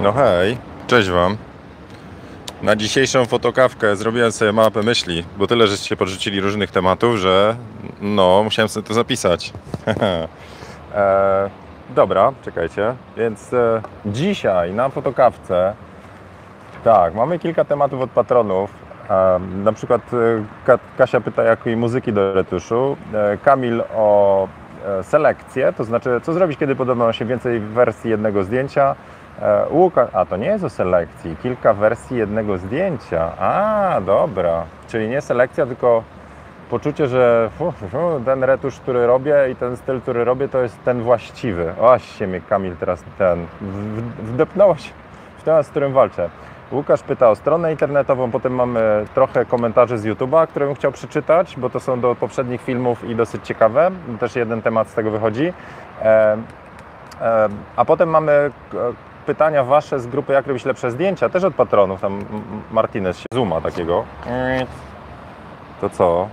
No hej, cześć Wam. Na dzisiejszą fotokawkę zrobiłem sobie mapę myśli, bo tyle żeście podrzucili różnych tematów, że no, musiałem sobie to zapisać. e, dobra, czekajcie. Więc e, dzisiaj na fotokawce tak, mamy kilka tematów od patronów. E, na przykład e, Ka- Kasia pyta, jakiej muzyki do retuszu. E, Kamil o e, selekcję, to znaczy co zrobić, kiedy podoba nam się więcej wersji jednego zdjęcia. E, Łukasz, a to nie jest o selekcji, kilka wersji jednego zdjęcia. A, dobra. Czyli nie selekcja, tylko poczucie, że ten retusz, który robię i ten styl, który robię, to jest ten właściwy. Oś mnie Kamil teraz ten wdepnąłeś w temat, z którym walczę. Łukasz pyta o stronę internetową, potem mamy trochę komentarzy z YouTube'a, które bym chciał przeczytać, bo to są do poprzednich filmów i dosyć ciekawe. Też jeden temat z tego wychodzi. E, e, a potem mamy pytania Wasze z grupy Jak robić lepsze zdjęcia, też od patronów. Tam Martinez się zooma takiego. To co?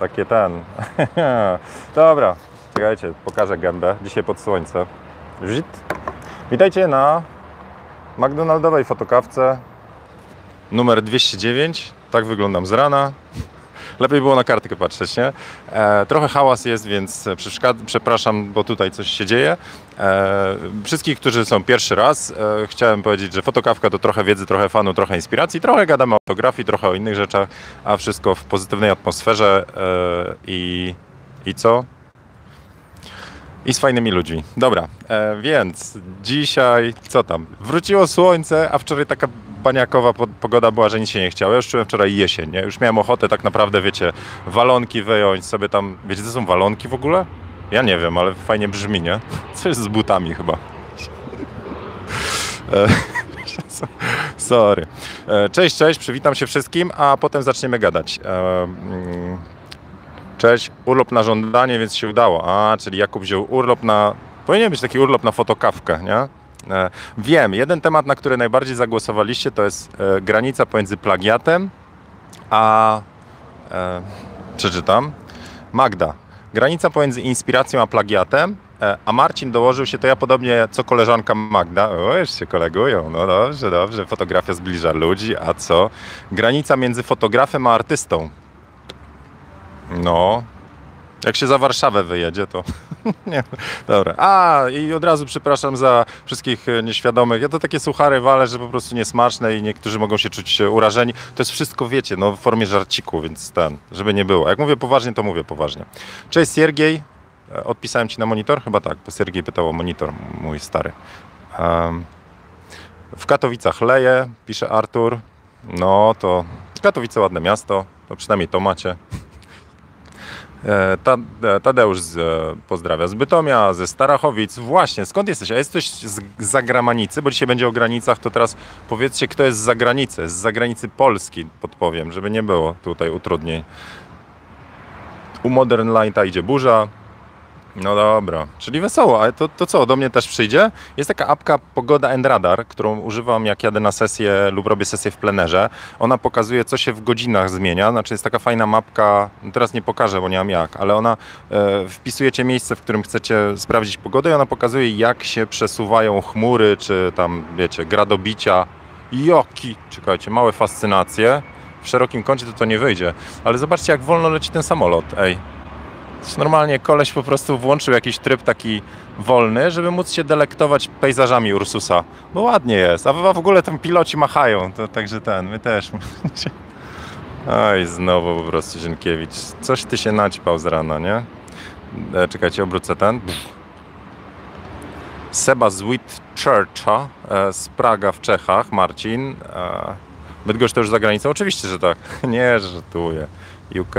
Takie ten. Dobra, czekajcie, pokażę gębę. Dzisiaj pod słońce. Żit. Witajcie na McDonaldowej fotokawce numer 209. Tak wyglądam z rana. Lepiej było na kartkę patrzeć, nie? E, trochę hałas jest, więc przepraszam, bo tutaj coś się dzieje. E, wszystkich, którzy są pierwszy raz, e, chciałem powiedzieć, że fotokawka to trochę wiedzy, trochę fanu, trochę inspiracji, trochę gadamy o fotografii, trochę o innych rzeczach, a wszystko w pozytywnej atmosferze e, i, i co? I z fajnymi ludźmi. Dobra, e, więc dzisiaj co tam? Wróciło słońce, a wczoraj taka baniakowa po- pogoda była, że nic się nie chciało. Ja już czułem wczoraj jesień, nie? Już miałem ochotę tak naprawdę, wiecie, walonki wyjąć sobie tam. Wiecie, co są walonki w ogóle? Ja nie wiem, ale fajnie brzmi, nie? Coś z butami chyba. E, Sorry. E, Cześć, cześć, przywitam się wszystkim, a potem zaczniemy gadać. E, mm, Cześć, urlop na żądanie, więc się udało. A, czyli Jakub wziął urlop na. Powinien być taki urlop na fotokawkę, nie? E, Wiem, jeden temat, na który najbardziej zagłosowaliście, to jest e, granica pomiędzy plagiatem a. E, przeczytam. Magda. Granica pomiędzy inspiracją a plagiatem. A Marcin dołożył się, to ja podobnie co koleżanka Magda. O, już się kolegują. No dobrze, dobrze. Fotografia zbliża ludzi. A co? Granica między fotografem a artystą. No. Jak się za Warszawę wyjedzie, to. nie, dobra. A, i od razu przepraszam za wszystkich e, nieświadomych. Ja to takie suchary walę, że po prostu niesmaczne i niektórzy mogą się czuć e, urażeni. To jest wszystko, wiecie, no w formie żarciku, więc ten, żeby nie było. Jak mówię poważnie, to mówię poważnie. Cześć Siergiej. E, Odpisałem ci na monitor? Chyba tak, bo Siergiej pytał o monitor, mój stary. Em, w Katowicach leje, pisze Artur. No to Katowice ładne miasto, to przynajmniej to macie. E, e, Tadeusz z, e, pozdrawia z Bytomia, ze Starachowic. Właśnie, skąd jesteś? A jesteś z zagranicy, bo dzisiaj będzie o granicach, to teraz powiedzcie, kto jest z zagranicy, z zagranicy Polski, podpowiem, żeby nie było tutaj utrudnień. U Modern Lighta idzie burza. No dobra, czyli wesoło, ale to, to co, do mnie też przyjdzie? Jest taka apka Pogoda and Radar, którą używam jak jadę na sesję lub robię sesję w plenerze. Ona pokazuje, co się w godzinach zmienia, znaczy jest taka fajna mapka, no teraz nie pokażę, bo nie mam jak, ale ona, e, wpisujecie miejsce, w którym chcecie sprawdzić pogodę i ona pokazuje, jak się przesuwają chmury, czy tam, wiecie, gradobicia. Joki, czekajcie, małe fascynacje. W szerokim kącie to to nie wyjdzie, ale zobaczcie, jak wolno leci ten samolot, ej. Normalnie koleś po prostu włączył jakiś tryb taki wolny, żeby móc się delektować pejzażami Ursusa. Bo ładnie jest. A w ogóle tam piloci machają, to także ten, my też. Oj, znowu po prostu Zienkiewicz. Coś ty się naćpał z rana, nie? E, czekajcie, obrócę ten. Seba z Whitchurcha e, z Praga w Czechach, Marcin. E, Bydgoszcz to już za granicą? Oczywiście, że tak. Nie, żartuję. UK.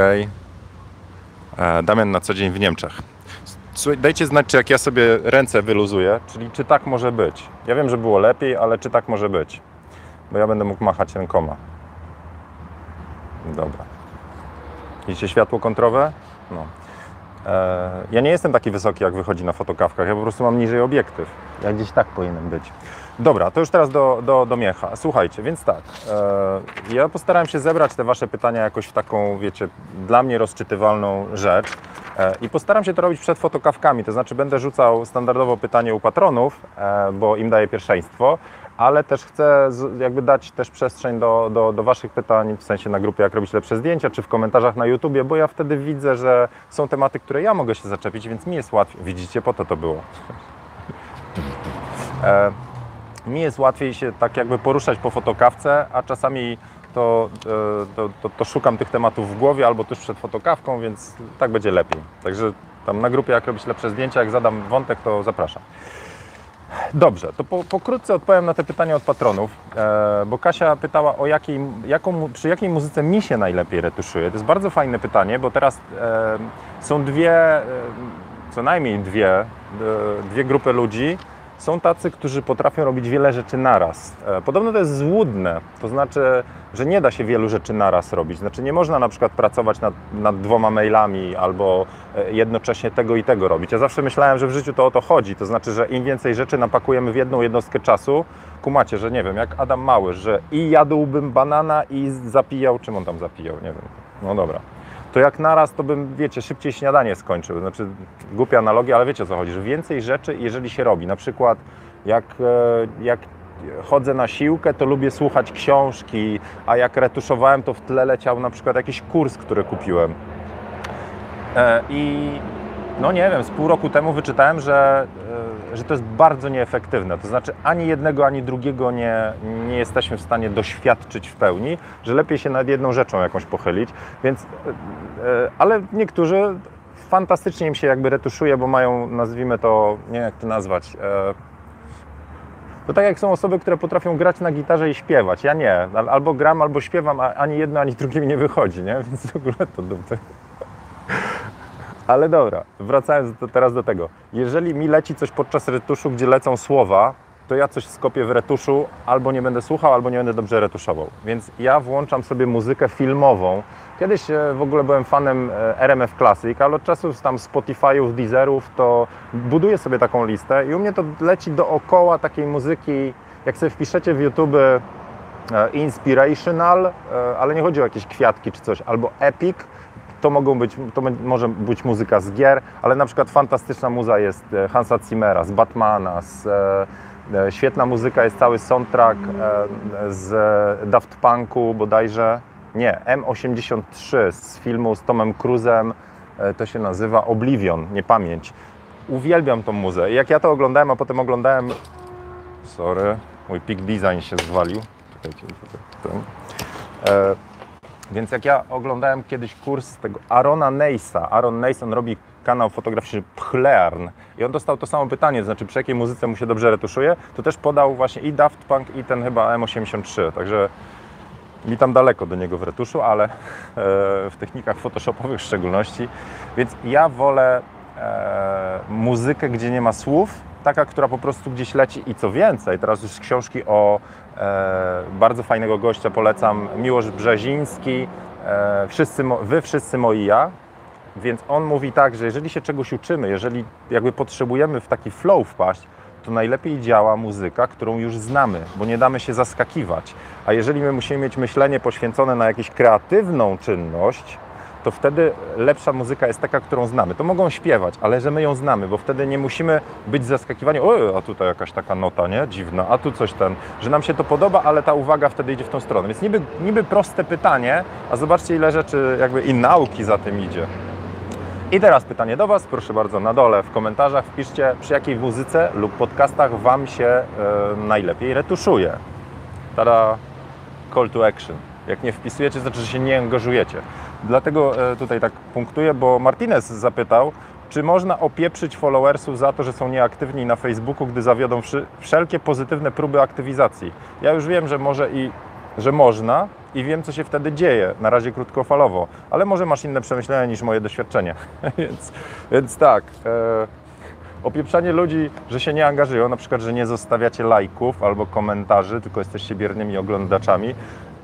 E, Damian na co dzień w Niemczech. Słuchaj, dajcie znać, czy jak ja sobie ręce wyluzuję, czyli czy tak może być. Ja wiem, że było lepiej, ale czy tak może być. Bo ja będę mógł machać rękoma. Dobra. Widzicie światło kontrowe? No. E, ja nie jestem taki wysoki, jak wychodzi na fotokawkach. Ja po prostu mam niżej obiektyw. Ja gdzieś tak powinienem być. Dobra, to już teraz do, do, do Miecha. Słuchajcie, więc tak. E, ja postarałem się zebrać te Wasze pytania jakoś w taką, wiecie, dla mnie rozczytywalną rzecz. E, I postaram się to robić przed fotokawkami, to znaczy będę rzucał standardowo pytanie u patronów, e, bo im daję pierwszeństwo, ale też chcę jakby dać też przestrzeń do, do, do Waszych pytań, w sensie na grupie jak robić lepsze zdjęcia, czy w komentarzach na YouTubie, bo ja wtedy widzę, że są tematy, które ja mogę się zaczepić, więc mi jest łatwiej. Widzicie, po to to było. E, mi jest łatwiej się tak jakby poruszać po fotokawce, a czasami to, e, to, to, to szukam tych tematów w głowie albo tuż przed fotokawką, więc tak będzie lepiej. Także tam na grupie jak robić lepsze zdjęcia, jak zadam wątek, to zapraszam. Dobrze, to po, pokrótce odpowiem na te pytania od patronów, e, bo Kasia pytała o jakiej, jaką, przy jakiej muzyce mi się najlepiej retuszuje. To jest bardzo fajne pytanie, bo teraz e, są dwie, e, co najmniej dwie, e, dwie grupy ludzi. Są tacy, którzy potrafią robić wiele rzeczy naraz. E, podobno to jest złudne, to znaczy, że nie da się wielu rzeczy naraz robić. Znaczy nie można na przykład pracować nad, nad dwoma mailami albo e, jednocześnie tego i tego robić. Ja zawsze myślałem, że w życiu to o to chodzi. To znaczy, że im więcej rzeczy napakujemy w jedną jednostkę czasu, kumacie, że nie wiem, jak Adam Mały, że i jadłbym banana i zapijał, czym on tam zapijał, nie wiem. No dobra. To jak naraz, to bym, wiecie, szybciej śniadanie skończył. Znaczy, głupia analogia, ale wiecie o co chodzi, że więcej rzeczy, jeżeli się robi. Na przykład, jak, e, jak chodzę na siłkę, to lubię słuchać książki, a jak retuszowałem, to w tle leciał na przykład jakiś kurs, który kupiłem. E, I no nie wiem, z pół roku temu wyczytałem, że, że to jest bardzo nieefektywne. To znaczy ani jednego, ani drugiego nie, nie jesteśmy w stanie doświadczyć w pełni, że lepiej się nad jedną rzeczą jakąś pochylić. Więc, e, e, ale niektórzy fantastycznie im się jakby retuszuje, bo mają, nazwijmy to, nie wiem jak to nazwać, e, to tak jak są osoby, które potrafią grać na gitarze i śpiewać. Ja nie. Al- Albo gram, albo śpiewam, a ani jedno, ani drugie mi nie wychodzi, nie? Więc w ogóle to dupy. Ale dobra, wracając do, teraz do tego. Jeżeli mi leci coś podczas retuszu, gdzie lecą słowa, to ja coś skopię w retuszu, albo nie będę słuchał, albo nie będę dobrze retuszował. Więc ja włączam sobie muzykę filmową. Kiedyś e, w ogóle byłem fanem e, RMF Classic, ale od czasów tam Spotify'ów, Deezerów, to buduję sobie taką listę i u mnie to leci dookoła takiej muzyki, jak sobie wpiszecie w YouTube e, inspirational, ale nie chodzi o jakieś kwiatki czy coś, albo epic, to mogą być, to może być muzyka z gier, ale na przykład fantastyczna muza jest e, Hansa Zimmera, z Batmana, z, e, e, świetna muzyka jest cały soundtrack e, z Daft Punku bodajże, nie, M83 z filmu z Tomem Cruzem, e, to się nazywa Oblivion, nie pamięć. Uwielbiam tą muzę. Jak ja to oglądałem, a potem oglądałem, sorry, mój peak design się zwalił, czekajcie, więc jak ja oglądałem kiedyś kurs tego Arona Neisa, Aaron Neis, on robi kanał fotograficzny Pchlearn i on dostał to samo pytanie, to znaczy przy jakiej muzyce mu się dobrze retuszuje, to też podał właśnie i Daft Punk i ten chyba M83, także mi tam daleko do niego w retuszu, ale e, w technikach photoshopowych w szczególności, więc ja wolę e, muzykę, gdzie nie ma słów, taka, która po prostu gdzieś leci i co więcej, teraz już książki o bardzo fajnego gościa polecam, Miłosz Brzeziński, e, wszyscy, Wy wszyscy moi ja, więc on mówi tak, że jeżeli się czegoś uczymy, jeżeli jakby potrzebujemy w taki flow wpaść, to najlepiej działa muzyka, którą już znamy, bo nie damy się zaskakiwać. A jeżeli my musimy mieć myślenie poświęcone na jakąś kreatywną czynność, to wtedy lepsza muzyka jest taka, którą znamy. To mogą śpiewać, ale że my ją znamy, bo wtedy nie musimy być zaskakiwani, o, a tutaj jakaś taka nota, nie? Dziwna, a tu coś ten, że nam się to podoba, ale ta uwaga wtedy idzie w tą stronę. Więc niby, niby proste pytanie, a zobaczcie ile rzeczy jakby i nauki za tym idzie. I teraz pytanie do Was, proszę bardzo, na dole w komentarzach wpiszcie, przy jakiej muzyce lub podcastach Wam się e, najlepiej retuszuje. Tada, call to action. Jak nie wpisujecie, znaczy, że się nie angażujecie. Dlatego e, tutaj tak punktuję, bo Martinez zapytał, czy można opieprzyć followersów za to, że są nieaktywni na Facebooku, gdy zawiodą wszelkie pozytywne próby aktywizacji. Ja już wiem, że może i że można i wiem, co się wtedy dzieje, na razie krótkofalowo, ale może masz inne przemyślenia niż moje doświadczenie. więc, więc tak, e, opieprzanie ludzi, że się nie angażują, na przykład, że nie zostawiacie lajków albo komentarzy, tylko jesteście biernymi oglądaczami,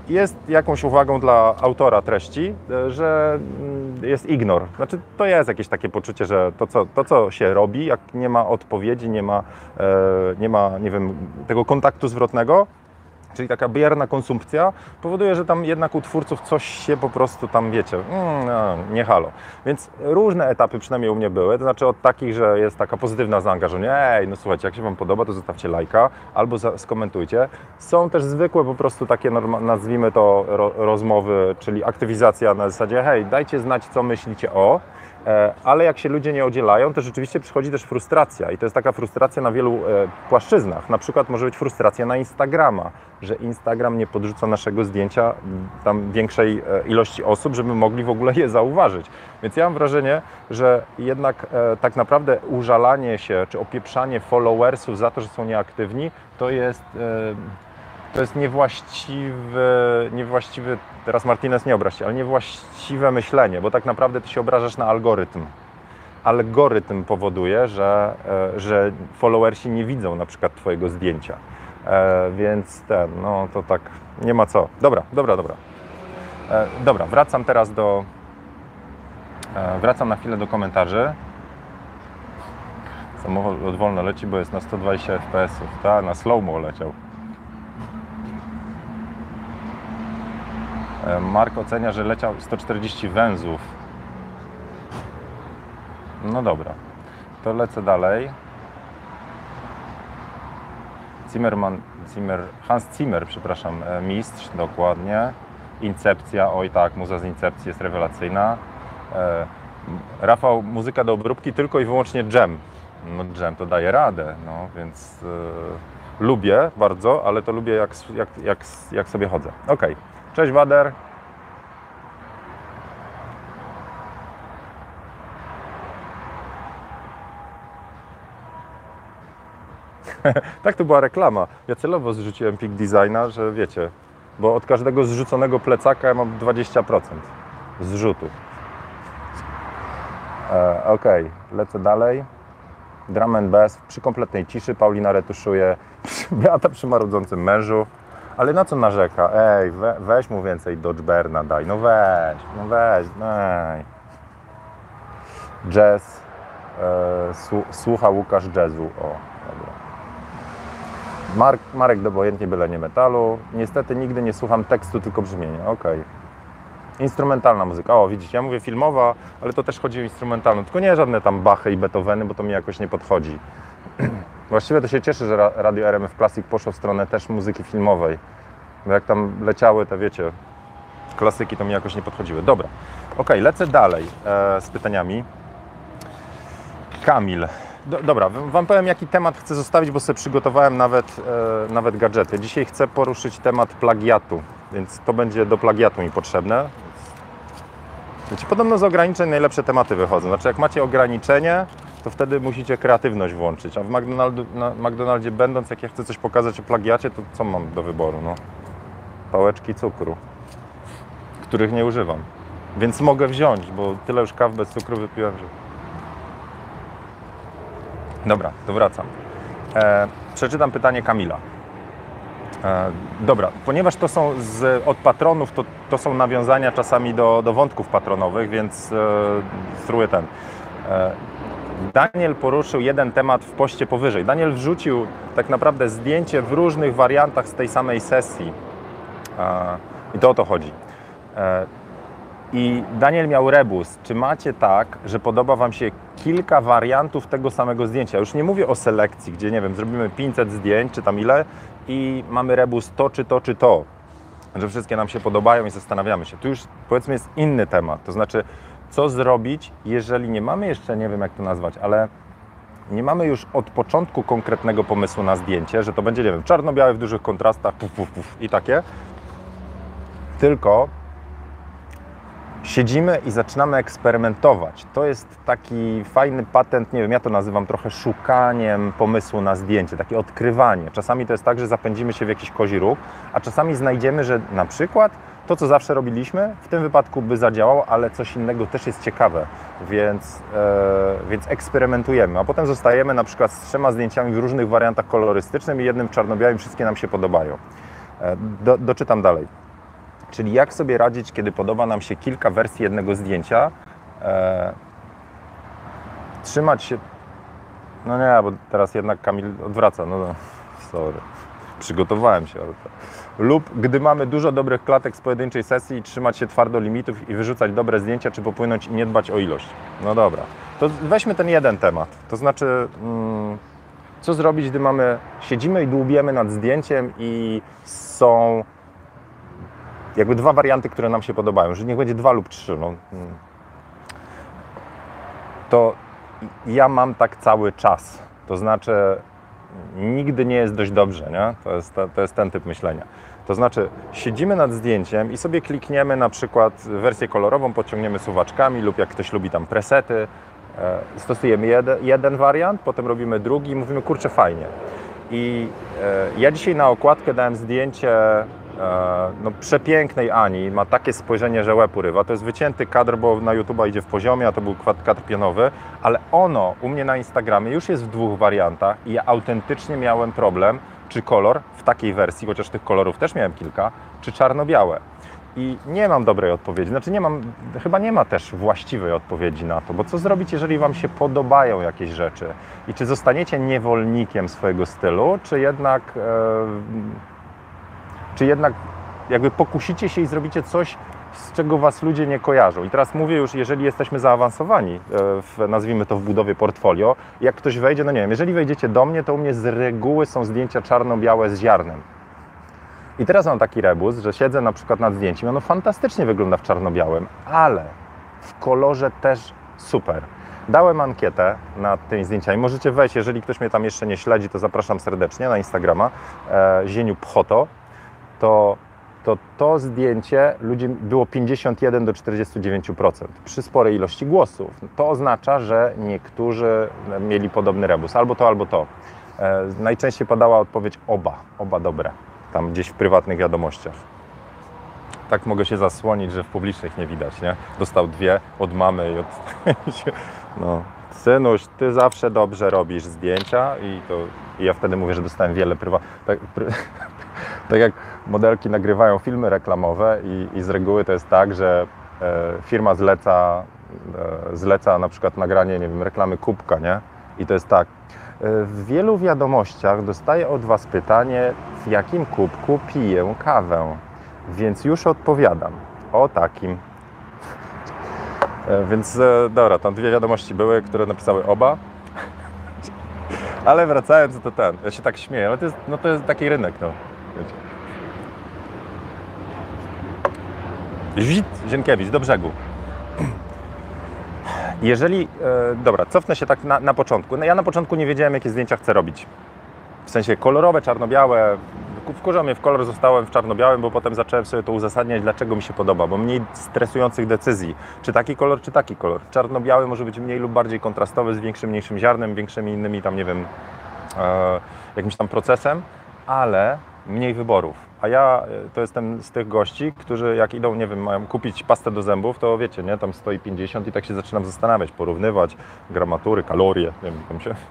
jest jakąś uwagą dla autora treści, e, że mm, jest ignor. Znaczy, to jest jakieś takie poczucie, że to co, to, co się robi, jak nie ma odpowiedzi, nie ma, e, nie ma, nie wiem, tego kontaktu zwrotnego, czyli taka bierna konsumpcja, powoduje, że tam jednak u twórców coś się po prostu tam, wiecie, mm, no, nie halo. Więc różne etapy przynajmniej u mnie były, to znaczy od takich, że jest taka pozytywna zaangażowanie, ej, no słuchajcie, jak się Wam podoba, to zostawcie lajka albo skomentujcie. Są też zwykłe po prostu takie, nazwijmy to, ro, rozmowy, czyli aktywizacja na zasadzie, hej, dajcie znać, co myślicie o, ale jak się ludzie nie udzielają, to rzeczywiście przychodzi też frustracja i to jest taka frustracja na wielu e, płaszczyznach. Na przykład może być frustracja na Instagrama, że Instagram nie podrzuca naszego zdjęcia tam większej e, ilości osób, żeby mogli w ogóle je zauważyć. Więc ja mam wrażenie, że jednak tak naprawdę użalanie się czy opieprzanie followersów za to, że są nieaktywni, to jest to jest niewłaściwy, niewłaściwy, teraz Martinez nie obraź się, ale niewłaściwe myślenie, bo tak naprawdę ty się obrażasz na algorytm. Algorytm powoduje, że, e, że followersi nie widzą na przykład twojego zdjęcia. E, więc ten, no to tak, nie ma co. Dobra, dobra, dobra. E, dobra, wracam teraz do, wracam na chwilę do komentarzy. Samochód wolno leci, bo jest na 120 fps, tak? Na slow-mo leciał. Mark ocenia, że leciał 140 węzłów. No dobra, to lecę dalej. Zimmerman, Zimmer, Hans Zimmer, przepraszam, e, mistrz, dokładnie. Incepcja, oj tak, muza z Incepcji jest rewelacyjna. E, Rafał, muzyka do obróbki tylko i wyłącznie jam. No jam to daje radę, no więc lubię bardzo, ale to lubię jak, jak, jak, jak sobie chodzę. Ok. Cześć Wader. tak to była reklama. Ja celowo zrzuciłem Peak Designa, że wiecie, bo od każdego zrzuconego plecaka ja mam 20% zrzutów. E, ok, lecę dalej. Drum and bass przy kompletnej ciszy. Paulina retuszuje. Beata przy marudzącym mężu. Ale na co narzeka? Ej, we, weź mu więcej Dodgeberna daj. No weź, no weź, daj. Jazz. E, słucha Łukasz jazzu. O, dobra. Mark, Marek obojętnie byle nie metalu. Niestety nigdy nie słucham tekstu, tylko brzmienia. Ok. Instrumentalna muzyka. O, widzicie, ja mówię filmowa, ale to też chodzi o instrumentalną. Tylko nie żadne tam Bachy i Beethoveny, bo to mi jakoś nie podchodzi. Właściwie to się cieszę, że Radio RMF Classic poszło w stronę też muzyki filmowej. Bo jak tam leciały te, wiecie, klasyki, to mi jakoś nie podchodziły. Dobra, ok, lecę dalej e, z pytaniami. Kamil. Do, dobra, Wam powiem, jaki temat chcę zostawić, bo sobie przygotowałem nawet, e, nawet gadżety. Dzisiaj chcę poruszyć temat plagiatu, więc to będzie do plagiatu mi potrzebne. Wiecie, podobno z ograniczeń najlepsze tematy wychodzą. Znaczy, jak macie ograniczenie, to wtedy musicie kreatywność włączyć. A w McDonaldzie będąc, jak ja chcę coś pokazać o plagiacie, to co mam do wyboru? No? Pałeczki cukru, których nie używam. Więc mogę wziąć, bo tyle już kaw bez cukru wypiłem, że... Dobra, to wracam. E, przeczytam pytanie Kamila. E, dobra, ponieważ to są z, od patronów, to, to są nawiązania czasami do, do wątków patronowych, więc e, ten. E, Daniel poruszył jeden temat w poście powyżej. Daniel wrzucił tak naprawdę zdjęcie w różnych wariantach z tej samej sesji. I to o to chodzi. E, I Daniel miał rebus. Czy macie tak, że podoba Wam się kilka wariantów tego samego zdjęcia? Już nie mówię o selekcji, gdzie nie wiem, zrobimy 500 zdjęć, czy tam ile, i mamy rebus to, czy to, czy to. Że wszystkie nam się podobają i zastanawiamy się. Tu już powiedzmy jest inny temat. To znaczy, co zrobić, jeżeli nie mamy jeszcze, nie wiem jak to nazwać, ale nie mamy już od początku konkretnego pomysłu na zdjęcie, że to będzie, nie wiem, czarno-białe w dużych kontrastach, puf, puf, puf i takie, tylko siedzimy i zaczynamy eksperymentować. To jest taki fajny patent, nie wiem, ja to nazywam trochę szukaniem pomysłu na zdjęcie, takie odkrywanie. Czasami to jest tak, że zapędzimy się w jakiś kozi róg, a czasami znajdziemy, że na przykład to, co zawsze robiliśmy, w tym wypadku by zadziałało, ale coś innego też jest ciekawe, więc, e, więc eksperymentujemy. A potem zostajemy na przykład z trzema zdjęciami w różnych wariantach kolorystycznych i jednym czarno-białym, wszystkie nam się podobają. E, do, doczytam dalej. Czyli jak sobie radzić, kiedy podoba nam się kilka wersji jednego zdjęcia, e, trzymać się. No nie, bo teraz jednak Kamil odwraca. No, no sorry. Przygotowałem się. ale Lub gdy mamy dużo dobrych klatek z pojedynczej sesji, trzymać się twardo limitów i wyrzucać dobre zdjęcia, czy popłynąć i nie dbać o ilość. No dobra, to weźmy ten jeden temat. To znaczy, mm, co zrobić, gdy mamy, siedzimy i dłubiemy nad zdjęciem i są jakby dwa warianty, które nam się podobają, że niech będzie dwa lub trzy. No. mm. To ja mam tak cały czas. To znaczy, nigdy nie jest dość dobrze, nie? To jest, to, to jest ten typ myślenia. To znaczy, siedzimy nad zdjęciem i sobie klikniemy na przykład wersję kolorową, podciągniemy suwaczkami lub jak ktoś lubi tam presety, e, stosujemy jeden, jeden wariant, potem robimy drugi i mówimy, kurczę, fajnie. I e, ja dzisiaj na okładkę dałem zdjęcie e, no, przepięknej Ani. Ma takie spojrzenie, że łeb urywa. To jest wycięty kadr, bo na YouTube idzie w poziomie, a to był kadr pionowy, ale ono u mnie na Instagramie już jest w dwóch wariantach i ja autentycznie miałem problem, czy kolor w takiej wersji, chociaż tych kolorów też miałem kilka, czy czarno-białe. I nie mam dobrej odpowiedzi. Znaczy nie mam, chyba nie ma też właściwej odpowiedzi na to, bo co zrobić, jeżeli Wam się podobają jakieś rzeczy? I czy zostaniecie niewolnikiem swojego stylu, czy jednak, e, czy jednak jakby pokusicie się i zrobicie coś, z czego Was ludzie nie kojarzą. I teraz mówię już, jeżeli jesteśmy zaawansowani, e, w, nazwijmy to w budowie portfolio, jak ktoś wejdzie, no nie wiem, jeżeli wejdziecie do mnie, to u mnie z reguły są zdjęcia czarno-białe z ziarnem. I teraz mam taki rebus, że siedzę na przykład nad zdjęciem, ono fantastycznie wygląda w czarno-białym, ale w kolorze też super. Dałem ankietę nad tymi zdjęciami. Możecie wejść, jeżeli ktoś mnie tam jeszcze nie śledzi, to zapraszam serdecznie na Instagrama e, Zieniu Pchoto. To, to to zdjęcie ludzi było 51 do 49% przy sporej ilości głosów. To oznacza, że niektórzy mieli podobny rebus, albo to, albo to. E, najczęściej padała odpowiedź oba, oba dobre, tam gdzieś w prywatnych wiadomościach. Tak mogę się zasłonić, że w publicznych nie widać, nie? Dostał dwie od mamy i od... No. Synuś, ty zawsze dobrze robisz zdjęcia i to i ja wtedy mówię, że dostałem wiele prywa... Tak, tak jak modelki nagrywają filmy reklamowe i, i z reguły to jest tak, że e, firma zleca, e, zleca na przykład nagranie, nie wiem, reklamy kubka, nie? I to jest tak, e, w wielu wiadomościach dostaję od Was pytanie, w jakim kubku piję kawę. Więc już odpowiadam. O takim. Więc dobra, tam dwie wiadomości były, które napisały oba. Ale wracając do ten, ja się tak śmieję, ale to jest, no to jest taki rynek, no. Wiecie. Żwit Zienkiewicz, do brzegu. Jeżeli, e, dobra, cofnę się tak na, na początku. No ja na początku nie wiedziałem, jakie zdjęcia chcę robić. W sensie kolorowe, czarno-białe. Wkurzał mnie w kolor, zostałem w czarno-białym, bo potem zacząłem sobie to uzasadniać, dlaczego mi się podoba, bo mniej stresujących decyzji. Czy taki kolor, czy taki kolor. Czarno-biały może być mniej lub bardziej kontrastowy, z większym, mniejszym ziarnem, większymi innymi tam, nie wiem, e, jakimś tam procesem, ale mniej wyborów. A ja e, to jestem z tych gości, którzy jak idą, nie wiem, mają kupić pastę do zębów, to wiecie, nie, tam stoi 50 i tak się zaczynam zastanawiać, porównywać gramatury, kalorie, nie wiem, tam się...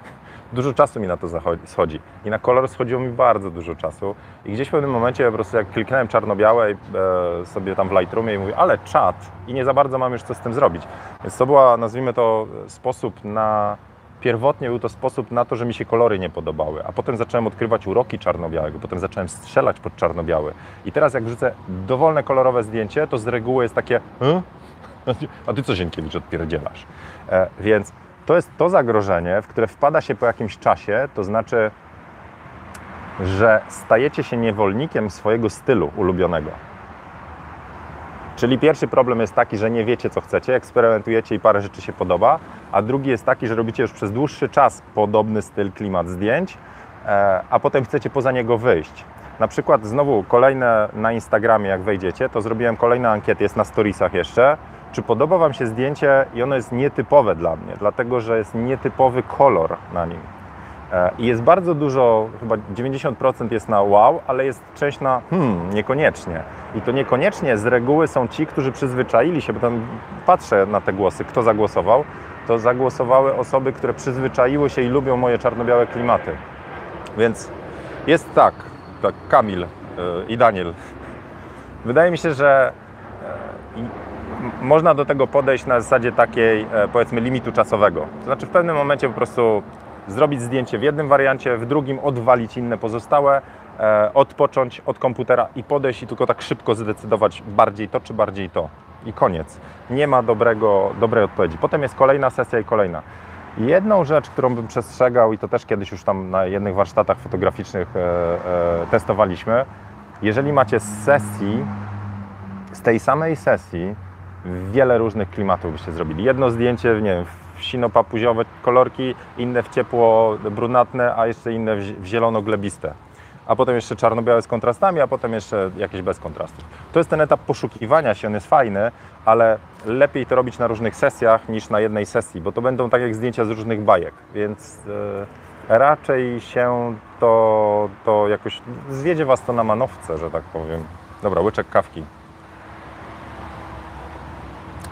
Dużo czasu mi na to schodzi. I na kolor schodziło mi bardzo dużo czasu. I gdzieś w pewnym momencie po prostu jak kliknąłem czarno-białe e, sobie tam w Lightroomie i mówię, ale czat i nie za bardzo mam już co z tym zrobić. Więc to była, nazwijmy to, sposób na Pierwotnie był to sposób na to, że mi się kolory nie podobały, a potem zacząłem odkrywać uroki czarno-białego, potem zacząłem strzelać pod czarno-biały. I teraz jak wrzucę dowolne kolorowe zdjęcie, to z reguły jest takie "Hm? a ty co Zienkiewicz odpierdzielasz? E, więc to jest to zagrożenie, w które wpada się po jakimś czasie, to znaczy, że stajecie się niewolnikiem swojego stylu ulubionego. Czyli pierwszy problem jest taki, że nie wiecie, co chcecie, eksperymentujecie i parę rzeczy się podoba, a drugi jest taki, że robicie już przez dłuższy czas podobny styl, klimat zdjęć, e, a potem chcecie poza niego wyjść. Na przykład znowu kolejne na Instagramie, jak wejdziecie, to zrobiłem kolejną ankietę, jest na storiesach jeszcze. Czy podoba Wam się zdjęcie i ono jest nietypowe dla mnie, dlatego że jest nietypowy kolor na nim. E, I jest bardzo dużo, chyba 90% jest na wow, ale jest część na hmm, niekoniecznie. I to niekoniecznie z reguły są ci, którzy przyzwyczaili się, bo tam patrzę na te głosy, kto zagłosował, to zagłosowały osoby, które przyzwyczaiły się i lubią moje czarno-białe klimaty. Więc jest tak, tak Kamil e, i Daniel. Wydaje mi się, że e, można do tego podejść na zasadzie takiej, powiedzmy, limitu czasowego. To znaczy, w pewnym momencie po prostu zrobić zdjęcie w jednym wariancie, w drugim odwalić inne pozostałe e, odpocząć od komputera i podejść i tylko tak szybko zdecydować bardziej to czy bardziej to. I koniec. Nie ma dobrego, dobrej odpowiedzi. Potem jest kolejna sesja i kolejna. Jedną rzecz, którą bym przestrzegał, i to też kiedyś już tam na jednych warsztatach fotograficznych e, e, testowaliśmy, jeżeli macie z sesji, z tej samej sesji, wiele różnych klimatów byście zrobili. Jedno zdjęcie, nie wiem, sino-papuziowe kolorki, inne w ciepło brunatne, a jeszcze inne w zielono-glebiste. A potem jeszcze czarno-białe z kontrastami, a potem jeszcze jakieś bez kontrastów. To jest ten etap poszukiwania się, on jest fajny, ale lepiej to robić na różnych sesjach niż na jednej sesji, bo to będą tak jak zdjęcia z różnych bajek, więc e, raczej się to, to jakoś zwiedzie Was to na manowce, że tak powiem. Dobra, łyczek kawki.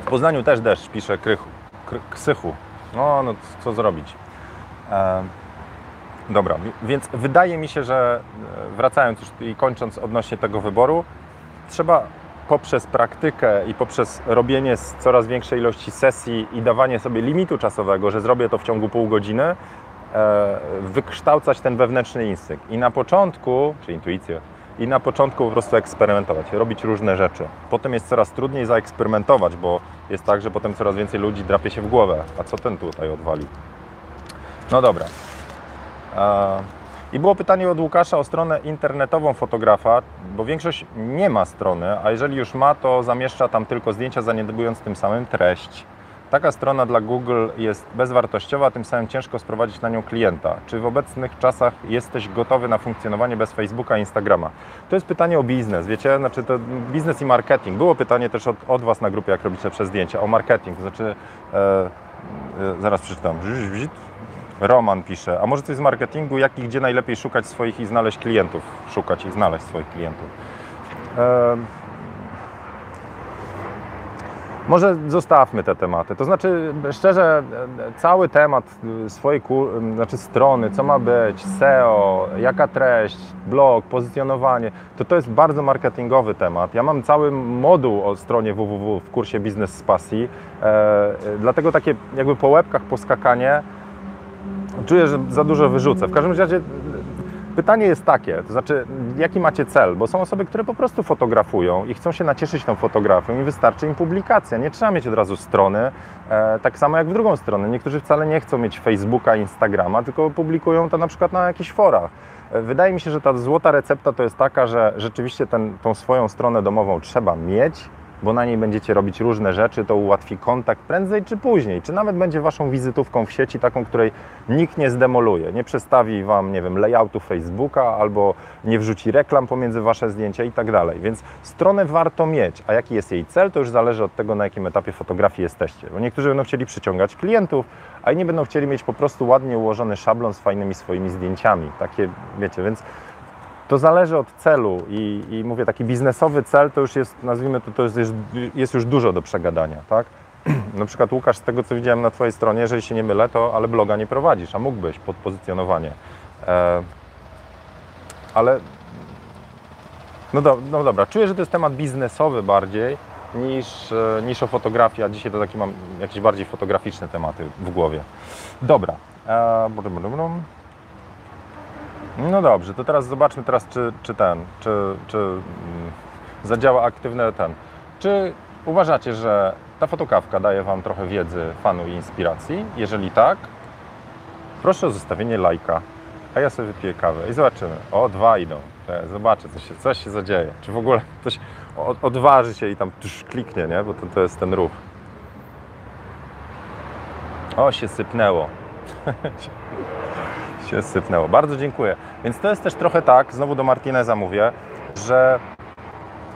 W Poznaniu też deszcz, pisze Krychu, Kry, Ksychu. No, no co zrobić. E, dobra, wi- więc wydaje mi się, że e, wracając już i kończąc odnośnie tego wyboru, trzeba poprzez praktykę i poprzez robienie coraz większej ilości sesji i dawanie sobie limitu czasowego, że zrobię to w ciągu pół godziny, e, wykształcać ten wewnętrzny instynkt. I na początku, czy intuicję, i na początku po prostu eksperymentować, robić różne rzeczy. Potem jest coraz trudniej zaeksperymentować, bo jest tak, że potem coraz więcej ludzi drapie się w głowę. A co ten tutaj odwalił? No dobra. I było pytanie od Łukasza o stronę internetową fotografa, bo większość nie ma strony, a jeżeli już ma, to zamieszcza tam tylko zdjęcia, zaniedbując tym samym treść. Taka strona dla Google jest bezwartościowa, tym samym ciężko sprowadzić na nią klienta. Czy w obecnych czasach jesteś gotowy na funkcjonowanie bez Facebooka i Instagrama? To jest pytanie o biznes, wiecie, znaczy to biznes i marketing. Było pytanie też od, od Was na grupie, jak robicie przez zdjęcia, o marketing, znaczy, e, e, zaraz przeczytam, Roman pisze, a może coś z marketingu, jak i gdzie najlepiej szukać swoich i znaleźć klientów? Szukać i znaleźć swoich klientów. Em, może zostawmy te tematy. To znaczy, szczerze, cały temat swojej znaczy strony, co ma być, SEO, jaka treść, blog, pozycjonowanie, to to jest bardzo marketingowy temat. Ja mam cały moduł o stronie www w kursie Biznes z Pasji, e, dlatego takie jakby po łebkach poskakanie czuję, że za dużo wyrzucę. W każdym razie pytanie jest takie, to znaczy jaki macie cel, bo są osoby, które po prostu fotografują i chcą się nacieszyć tą fotografią i wystarczy im publikacja. Nie trzeba mieć od razu strony, e, tak samo jak w drugą stronę. Niektórzy wcale nie chcą mieć Facebooka, Instagrama, tylko publikują to na przykład na jakichś forach. E, Wydaje mi się, że ta złota recepta to jest taka, że rzeczywiście tą swoją stronę domową trzeba mieć, bo na niej będziecie robić różne rzeczy, to ułatwi kontakt prędzej czy później, czy nawet będzie waszą wizytówką w sieci, taką, której nikt nie zdemoluje, nie przestawi wam, nie wiem, layoutu Facebooka albo nie wrzuci reklam pomiędzy wasze zdjęcia i tak dalej. Więc stronę warto mieć, a jaki jest jej cel, to już zależy od tego, na jakim etapie fotografii jesteście. Bo niektórzy będą chcieli przyciągać klientów, a inni będą chcieli mieć po prostu ładnie ułożony szablon z fajnymi swoimi zdjęciami. Takie, wiecie, więc to zależy od celu i, i mówię, taki biznesowy cel to już jest, nazwijmy to, to jest, jest już dużo do przegadania, tak? Na przykład Łukasz, z tego co widziałem na Twojej stronie, jeżeli się nie mylę, to ale bloga nie prowadzisz, a mógłbyś pod pozycjonowanie. E, ale no, do, no dobra, czuję, że to jest temat biznesowy bardziej niż, e, niż o fotografii, a dzisiaj to taki mam jakieś bardziej fotograficzne tematy w głowie. Dobra. E, brum, brum, brum. No dobrze, to teraz zobaczmy teraz, czy, czy ten, czy, czy mm, zadziała aktywny ten. Czy uważacie, że ta fotokawka daje Wam trochę wiedzy, fanu i inspiracji? Jeżeli tak, proszę o zostawienie lajka, a ja sobie wypiję kawę i zobaczymy. O, dwa idą. Zobaczę, co się, coś się zadzieje. Czy w ogóle ktoś od- odważy się i tam tuż kliknie, nie? Bo to, to jest ten ruch. O, się sypnęło. się sypnęło. Bardzo dziękuję. Więc to jest też trochę tak, znowu do Martineza mówię, że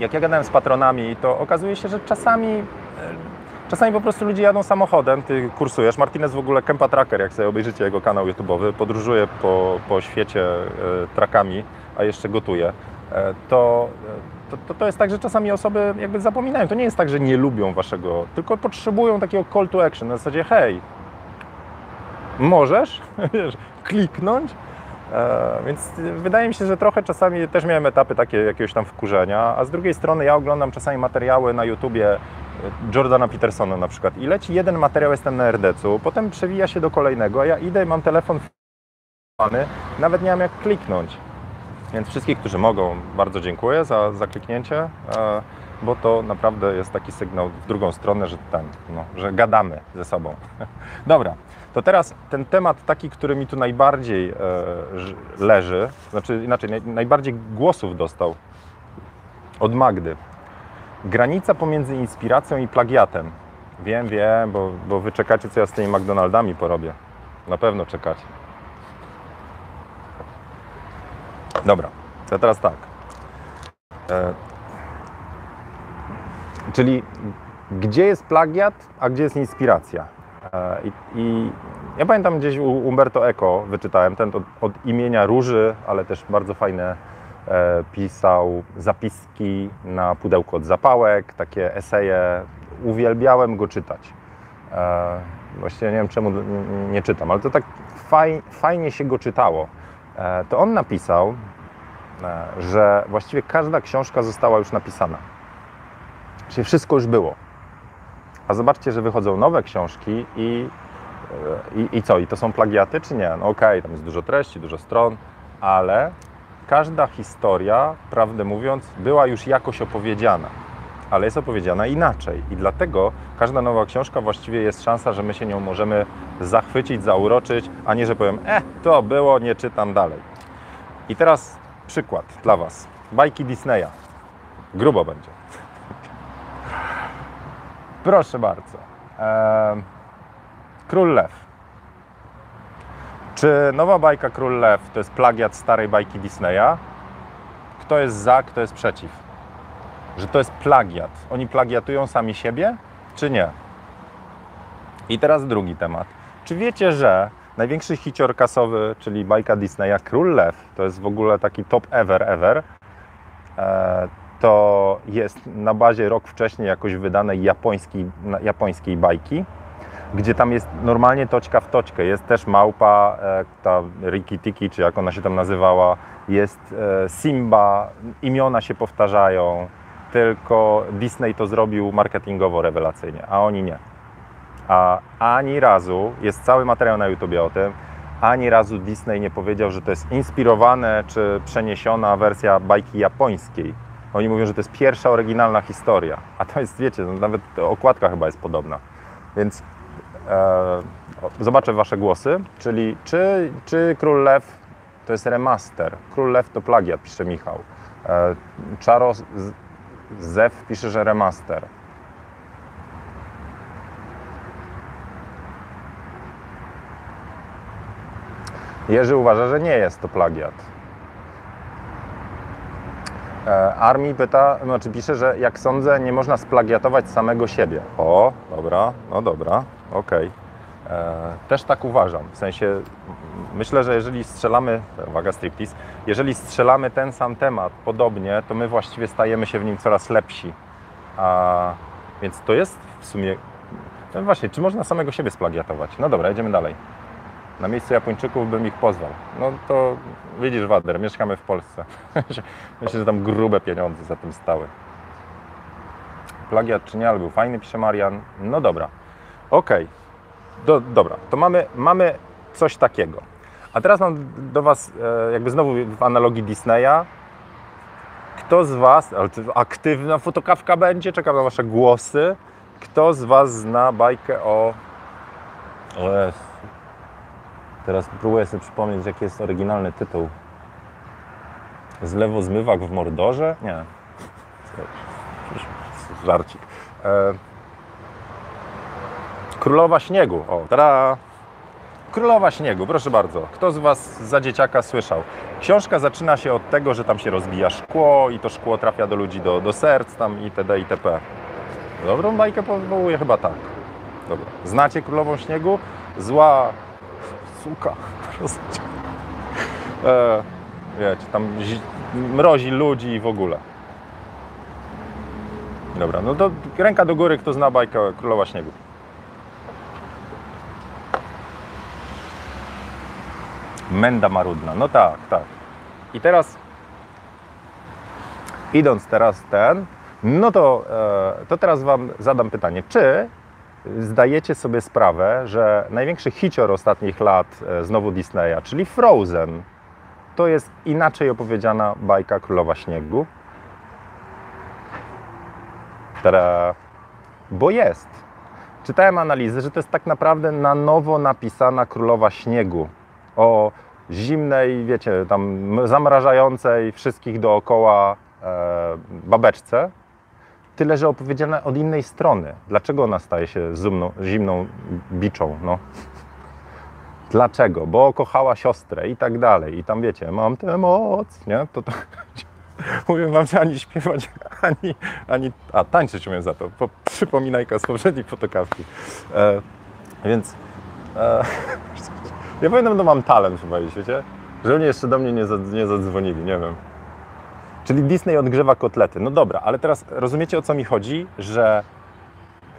jak ja gadałem z patronami, to okazuje się, że czasami e, czasami po prostu ludzie jadą samochodem, ty kursujesz. Martinez w ogóle Kempa Tracker, jak sobie obejrzycie jego kanał YouTube'owy, podróżuje po, po świecie e, trakami, a jeszcze gotuje. E, to, to, to, jest tak, że czasami osoby jakby zapominają. To nie jest tak, że nie lubią waszego, tylko potrzebują takiego call to action. Na zasadzie, hej, możesz kliknąć. E, więc wydaje mi się, że trochę czasami też miałem etapy takie jakiegoś tam wkurzenia, a z drugiej strony ja oglądam czasami materiały na YouTubie e, Jordana Petersona na przykład i leci jeden materiał, jestem na RDC-u, potem przewija się do kolejnego, a ja idę i mam telefon nawet nie mam jak kliknąć. Więc wszystkich, którzy mogą, bardzo dziękuję za, za kliknięcie, e, bo to naprawdę jest taki sygnał w drugą stronę, że, ten, no, że gadamy ze sobą. Dobra, to teraz ten temat taki, który mi tu najbardziej e, leży, znaczy inaczej, naj, najbardziej głosów dostał od Magdy. Granica pomiędzy inspiracją i plagiatem. Wiem, wiem, bo, bo wy czekacie, co ja z tymi McDonaldami porobię. Na pewno czekacie. Dobra, to teraz tak. E, czyli gdzie jest plagiat, a gdzie jest inspiracja? I, I ja pamiętam gdzieś u Umberto Eco wyczytałem ten od, od imienia Róży, ale też bardzo fajne e, pisał zapiski na pudełku od zapałek, takie eseje. Uwielbiałem go czytać. E, właściwie nie wiem czemu nie, nie czytam, ale to tak faj, fajnie się go czytało. E, to on napisał, e, że właściwie każda książka została już napisana. Czyli wszystko już było. A zobaczcie, że wychodzą nowe książki i, e, i, i co? I to są plagiaty, czy nie? No okej, tam jest dużo treści, dużo stron, ale każda historia, prawdę mówiąc, była już jakoś opowiedziana. Ale jest opowiedziana inaczej. I dlatego każda nowa książka właściwie jest szansa, że my się nią możemy zachwycić, zauroczyć, a nie, że powiem, e, to było, nie czytam dalej. I teraz przykład dla Was. Bajki Disneya. Grubo będzie. Proszę bardzo. Król Lew. Czy nowa bajka Król Lew to jest plagiat starej bajki Disneya? Kto jest za, kto jest przeciw? Że to jest plagiat. Oni plagiatują sami siebie, czy nie? I teraz drugi temat. Czy wiecie, że największy hicior kasowy, czyli bajka Disneya Król Lew, to jest w ogóle taki top ever ever, e, to jest na bazie rok wcześniej jakoś wydanej japońskiej, japońskiej bajki, gdzie tam jest normalnie toczka w toczkę. Jest też małpa, e, ta Riki Tiki, czy jak ona się tam nazywała, jest e, Simba, imiona się powtarzają, tylko Disney to zrobił marketingowo rewelacyjnie, a oni nie. A ani razu, jest cały materiał na YouTubie o tym, ani razu Disney nie powiedział, że to jest inspirowane czy przeniesiona wersja bajki japońskiej. Oni mówią, że to jest pierwsza oryginalna historia, a to jest, wiecie, no nawet okładka chyba jest podobna. Więc e, zobaczę Wasze głosy, czyli czy, czy Król Lew to jest remaster, Król Lew to plagiat, pisze Michał. E, Czaro Zew pisze, że remaster. Jerzy uważa, że nie jest to plagiat. E, Armi pyta, znaczy pisze, że jak sądzę, nie można splagiatować samego siebie. O, dobra, no dobra, okej. E, Też tak uważam. W sensie, myślę, że jeżeli strzelamy, uwaga, striptease, jeżeli strzelamy ten sam temat podobnie, to my właściwie stajemy się w nim coraz lepsi. A, więc to jest w sumie, no właśnie, czy można samego siebie splagiatować? No dobra, jedziemy dalej. Na miejscu Japończyków bym ich pozwał. No to widzisz, Wader, mieszkamy w Polsce. Myślę, że tam grube pieniądze za tym stały. Plagiat czy nie, ale był fajny, pisze Marian. No dobra. Okej. Do, dobra, to mamy, mamy coś takiego. A teraz mam do Was, e, jakby znowu w analogii Disneya. Kto z Was, aktywna fotokawka będzie, czekam na Wasze głosy. Kto z Was zna bajkę o. O. Teraz próbuję sobie przypomnieć, jaki jest oryginalny tytuł. Zlewo zmywak w Mordorze? Nie. Żarcik. E... Królowa Śniegu. O, tada! Królowa Śniegu, proszę bardzo. Kto z Was za dzieciaka słyszał? Książka zaczyna się od tego, że tam się rozbija szkło i to szkło trafia do ludzi, do, do serc tam itd. itp. Dobrą bajkę powołuje chyba tak. Dobra. Znacie Królową Śniegu? Zła suka. e, wiecie, tam zi- mrozi ludzi i w ogóle. Dobra, no to ręka do góry, kto zna bajkę Królowa Śniegu. Menda marudna, no tak, tak. I teraz, idąc teraz ten, no to, e, to teraz Wam zadam pytanie, czy zdajecie sobie sprawę, że największy hicior ostatnich lat e, znowu Disneya, czyli Frozen, to jest inaczej opowiedziana bajka Królowa Śniegu? Tada! Bo jest. Czytałem analizy, że to jest tak naprawdę na nowo napisana Królowa Śniegu. O zimnej, wiecie, tam zamrażającej wszystkich dookoła e, babeczce. Tyle, że opowiedziana od innej strony. Dlaczego ona staje się zimną, zimną biczą? No. Dlaczego? Bo kochała siostrę i tak dalej. I tam wiecie, mam tę moc, nie? To, to mówię wam, że ani śpiewać, ani, ani a tańczyć umiem za to. Po, przypominajka z poprzedniej fotokawki. E, więc e, ja powinienem, no mam talent chyba, wiecie? Że oni jeszcze do mnie nie, nie zadzwonili, nie wiem. Czyli Disney odgrzewa kotlety. No dobra, ale teraz rozumiecie o co mi chodzi, że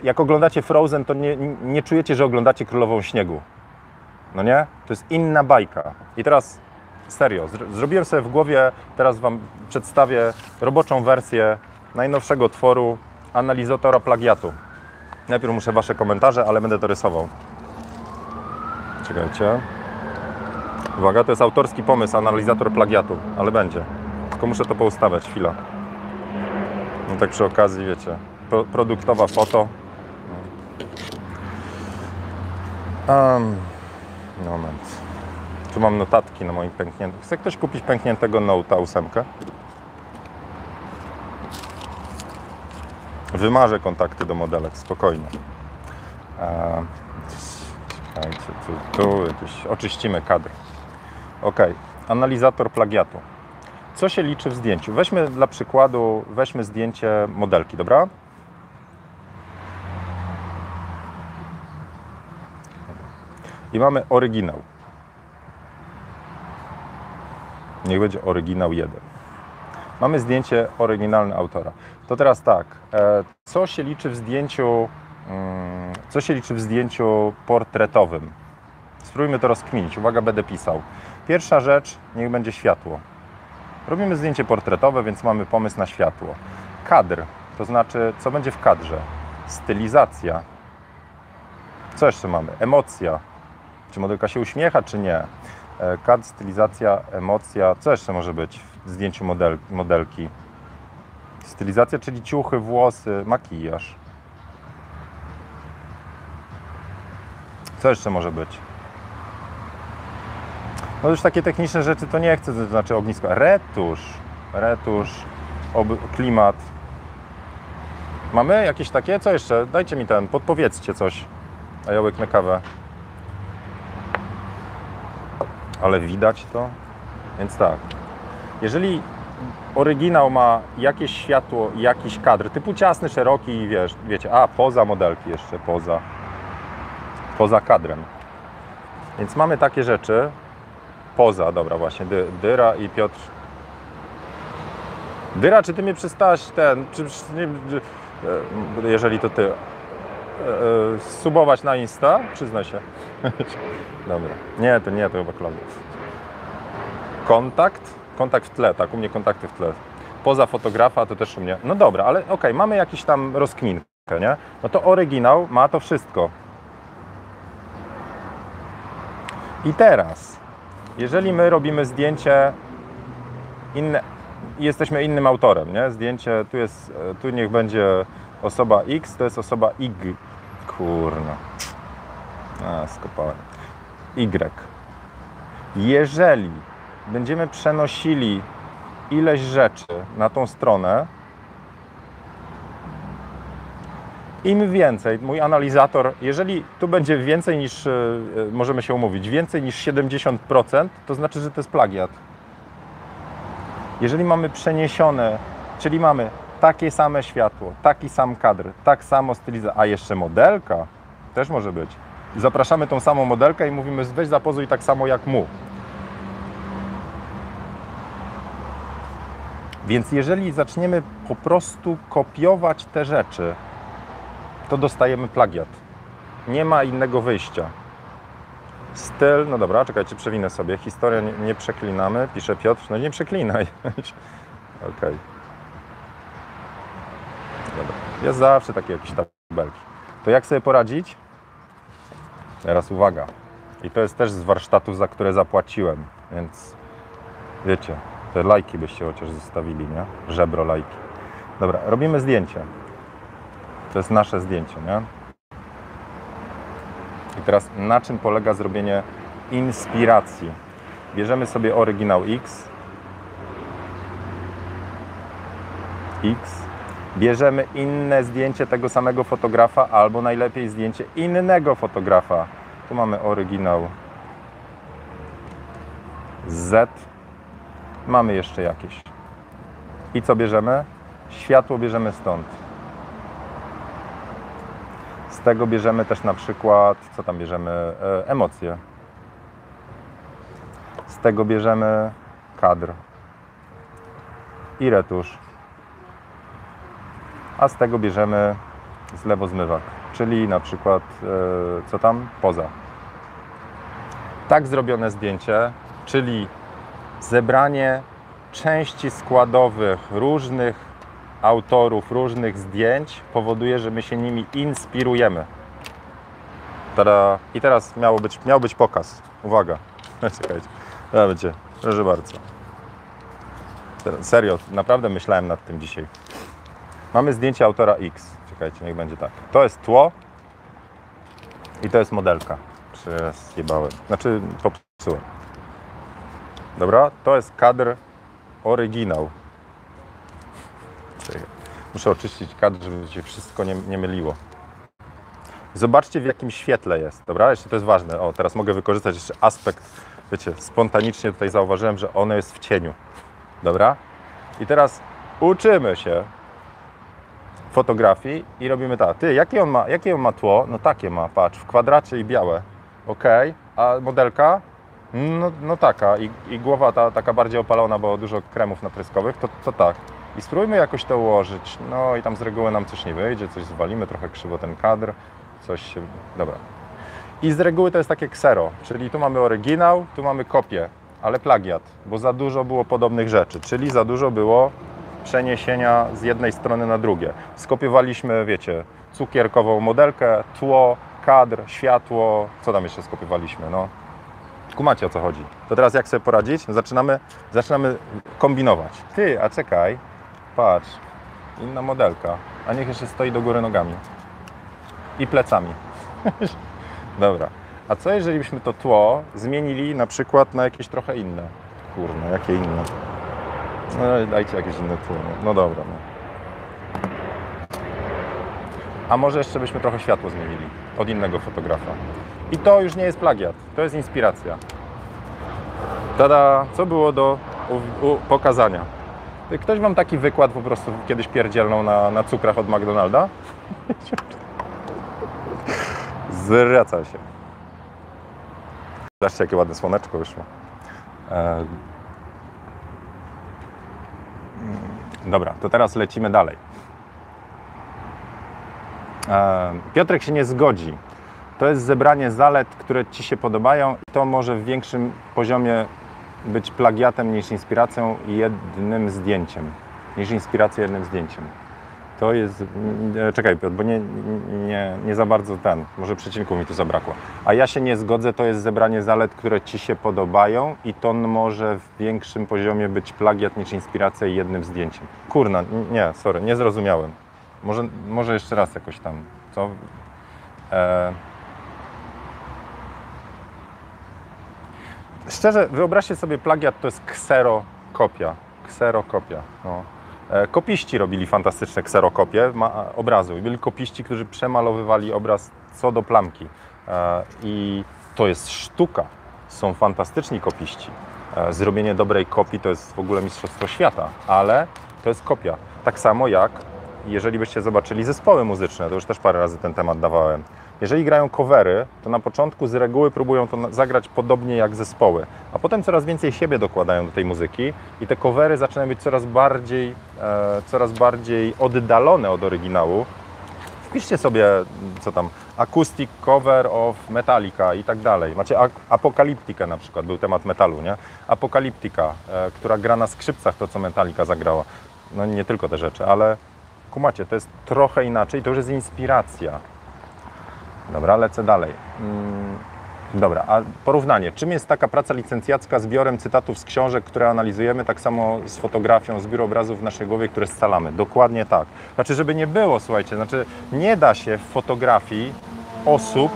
jak oglądacie Frozen, to nie, nie czujecie, że oglądacie Królową Śniegu. No nie? To jest inna bajka. I teraz serio, zr- zrobiłem sobie w głowie, teraz Wam przedstawię roboczą wersję najnowszego tworu analizatora plagiatu. Najpierw muszę Wasze komentarze, ale będę to rysował. Czekajcie. Uwaga, to jest autorski pomysł, analizator plagiatu, ale będzie. Tylko muszę to poustawiać, chwila. No tak przy okazji, wiecie, pro, produktowa foto. Um, moment. Tu mam notatki na moim pękniętym. Chce ktoś kupić pękniętego Note'a 8? Wymarzę kontakty do modelek, spokojnie. Eee, tu, tu jakieś, oczyścimy kadr. Ok, analizator plagiatu. Co się liczy w zdjęciu? Weźmy dla przykładu, weźmy zdjęcie modelki, dobra? I mamy oryginał. Niech będzie oryginał 1. Mamy zdjęcie oryginalne autora. To teraz tak, e, co się liczy w zdjęciu, mm, co się liczy w zdjęciu portretowym? Spróbujmy to rozkminić. Uwaga, będę pisał. Pierwsza rzecz, niech będzie światło. Robimy zdjęcie portretowe, więc mamy pomysł na światło. Kadr, to znaczy, co będzie w kadrze? Stylizacja. Co jeszcze mamy? Emocja. Czy modelka się uśmiecha, czy nie? E, Kadr, stylizacja, emocja. Co jeszcze może być w zdjęciu model, modelki? Stylizacja, czyli ciuchy, włosy, makijaż. Co jeszcze może być? No już takie techniczne rzeczy to nie chcę, to znaczy ognisko. Retusz, retusz, klimat. Mamy jakieś takie? Co jeszcze? Dajcie mi ten, podpowiedzcie coś. A ja łyknę kawę. Ale widać to? Więc tak. Jeżeli oryginał ma jakieś światło, jakiś kadr, typu ciasny, szeroki i wiesz, wiecie, a poza modelki jeszcze, poza, poza kadrem. Więc mamy takie rzeczy, poza, dobra właśnie, dy, Dyra i Piotr. Dyra, czy ty mnie przestałaś ten, czy, nie, e, jeżeli to ty, e, e, subować na Insta? Przyznaj się. dobra. Nie, to nie, to chyba Klaudia. Kontakt? Kontakt w tle, tak, u mnie kontakty w tle. Poza fotografa to też u mnie. No dobra, ale okej, mamy jakiś tam rozkminkę, nie? No to oryginał ma to wszystko. I teraz, jeżeli my robimy zdjęcie inne, jesteśmy innym autorem, nie? Zdjęcie, tu jest, e, tu niech będzie osoba X, to jest osoba Y. Kurna. A, skopałem. Y. Jeżeli będziemy przenosili ileś rzeczy na tą stronę, im więcej, mój analizator, jeżeli tu będzie więcej niż, e, e, możemy się umówić, więcej niż 70%, to znaczy, że to jest plagiat. Jeżeli mamy przeniesione, czyli mamy takie same światło, taki sam kadr, tak samo stylizację, a jeszcze modelka też może być. Zapraszamy tą samą modelkę i mówimy, weź zapozuj tak samo jak mu. Więc jeżeli zaczniemy po prostu kopiować te rzeczy, to dostajemy plagiat. Nie ma innego wyjścia. Styl, no dobra, czekajcie, przewinę sobie. Historia nie, nie przeklinamy, pisze Piotr. No nie przeklinaj. Okej. Dobra. Jest zawsze takie jakieś tabelki. To jak sobie poradzić? Teraz uwaga. I to jest też z warsztatów, za które zapłaciłem, więc Wiecie, te lajki byście chociaż zostawili, nie? Żebro lajki. Dobra, robimy zdjęcie. To jest nasze zdjęcie, nie? I teraz na czym polega zrobienie inspiracji? Bierzemy sobie oryginał X. X. Bierzemy inne zdjęcie tego samego fotografa, albo najlepiej zdjęcie innego fotografa. Tu mamy oryginał Z. Mamy jeszcze jakieś. I co bierzemy? Światło bierzemy stąd. Z tego bierzemy też na przykład, co tam bierzemy? E, emocje. Z tego bierzemy kadr i retusz. A z tego bierzemy zlewozmywak, czyli na przykład, e, co tam? Poza. Tak zrobione zdjęcie, czyli zebranie części składowych różnych autorów, różnych zdjęć powoduje, że my się nimi inspirujemy. Tada. I teraz miało być, miał być pokaz. Uwaga. Czekajcie. Dobra. Proszę bardzo. Serio, naprawdę myślałem nad tym dzisiaj. Mamy zdjęcie autora X. Czekajcie, niech będzie tak. To jest tło i to jest modelka. Przejebałem. Znaczy, popsułem. Dobra, to jest kadr oryginał. Muszę oczyścić kadr, żeby się wszystko nie, nie myliło. Zobaczcie w jakim świetle jest, dobra? Jeszcze to jest ważne. O, teraz mogę wykorzystać jeszcze aspekt, wiecie, spontanicznie tutaj zauważyłem, że ono jest w cieniu. Dobra? I teraz uczymy się fotografii i robimy tak. Ty, jakie on ma, jakie on ma tło? No takie ma, patrz, w kwadracie i białe. Ok, a modelka? No, no taka I, i głowa ta, taka bardziej opalona, bo dużo kremów napryskowych, to, to tak. I spróbujmy jakoś to ułożyć. No i tam z reguły nam coś nie wyjdzie, coś zwalimy, trochę krzywo ten kadr, coś się... Dobra. I z reguły to jest takie ksero, czyli tu mamy oryginał, tu mamy kopię, ale plagiat, bo za dużo było podobnych rzeczy, czyli za dużo było przeniesienia z jednej strony na drugie. Skopiowaliśmy, wiecie, cukierkową modelkę, tło, kadr, światło, co tam jeszcze skopiowaliśmy, no. Kumacie o co chodzi. To teraz jak sobie poradzić? Zaczynamy, zaczynamy kombinować. Ty, a czekaj, patrz, inna modelka, a niech jeszcze stoi do góry nogami i plecami. Dobra. A co jeżeli byśmy to tło zmienili na przykład na jakieś trochę inne? Kurno, jakie inne? No, dajcie jakieś inne tło. No, dobra. No. A może jeszcze byśmy trochę światło zmienili od innego fotografa. I to już nie jest plagiat, to jest inspiracja. Tada, co było do pokazania? Ktoś Wam taki wykład po prostu kiedyś pierdzielnął na, na cukrach od McDonalda? Zwraca się. Zobaczcie, jakie ładne słoneczko wyszło. Dobra, to teraz lecimy dalej. Piotrek się nie zgodzi. To jest zebranie zalet, które Ci się podobają i to może w większym poziomie być plagiatem niż inspiracją jednym zdjęciem. Niż inspiracją jednym zdjęciem. To jest. Czekaj, Piotr, bo nie, nie, nie za bardzo ten. Może przecinku mi tu zabrakło. A ja się nie zgodzę, to jest zebranie zalet, które ci się podobają, i to może w większym poziomie być plagiat niż inspiracja jednym zdjęciem. Kurna, nie, sorry, nie zrozumiałem. Może, może jeszcze raz jakoś tam. Co? E... Szczerze, wyobraźcie sobie, plagiat to jest kserokopia. Kserokopia. No. Kopiści robili fantastyczne kserokopie obrazu. Byli kopiści, którzy przemalowywali obraz co do plamki. I to jest sztuka. Są fantastyczni kopiści. Zrobienie dobrej kopii to jest w ogóle mistrzostwo świata, ale to jest kopia. Tak samo jak jeżeli byście zobaczyli zespoły muzyczne, to już też parę razy ten temat dawałem. Jeżeli grają covery, to na początku z reguły próbują to zagrać podobnie jak zespoły, a potem coraz więcej siebie dokładają do tej muzyki i te covery zaczynają być coraz bardziej, e, coraz bardziej oddalone od oryginału. Wpiszcie sobie, co tam, acoustic cover of Metallica i tak dalej. Macie Apokaliptikę na przykład, był temat metalu, nie? Apokaliptika, e, która gra na skrzypcach, to co Metallica zagrała. No nie tylko te rzeczy, ale kumacie, to jest trochę inaczej, to już jest inspiracja. Dobra, lecę dalej. Dobra, a porównanie. Czym jest taka praca licencjacka zbiorem cytatów z książek, które analizujemy, tak samo z fotografią, zbiór obrazów w naszej głowie, które scalamy? Dokładnie tak. Znaczy, żeby nie było, słuchajcie, znaczy nie da się w fotografii osób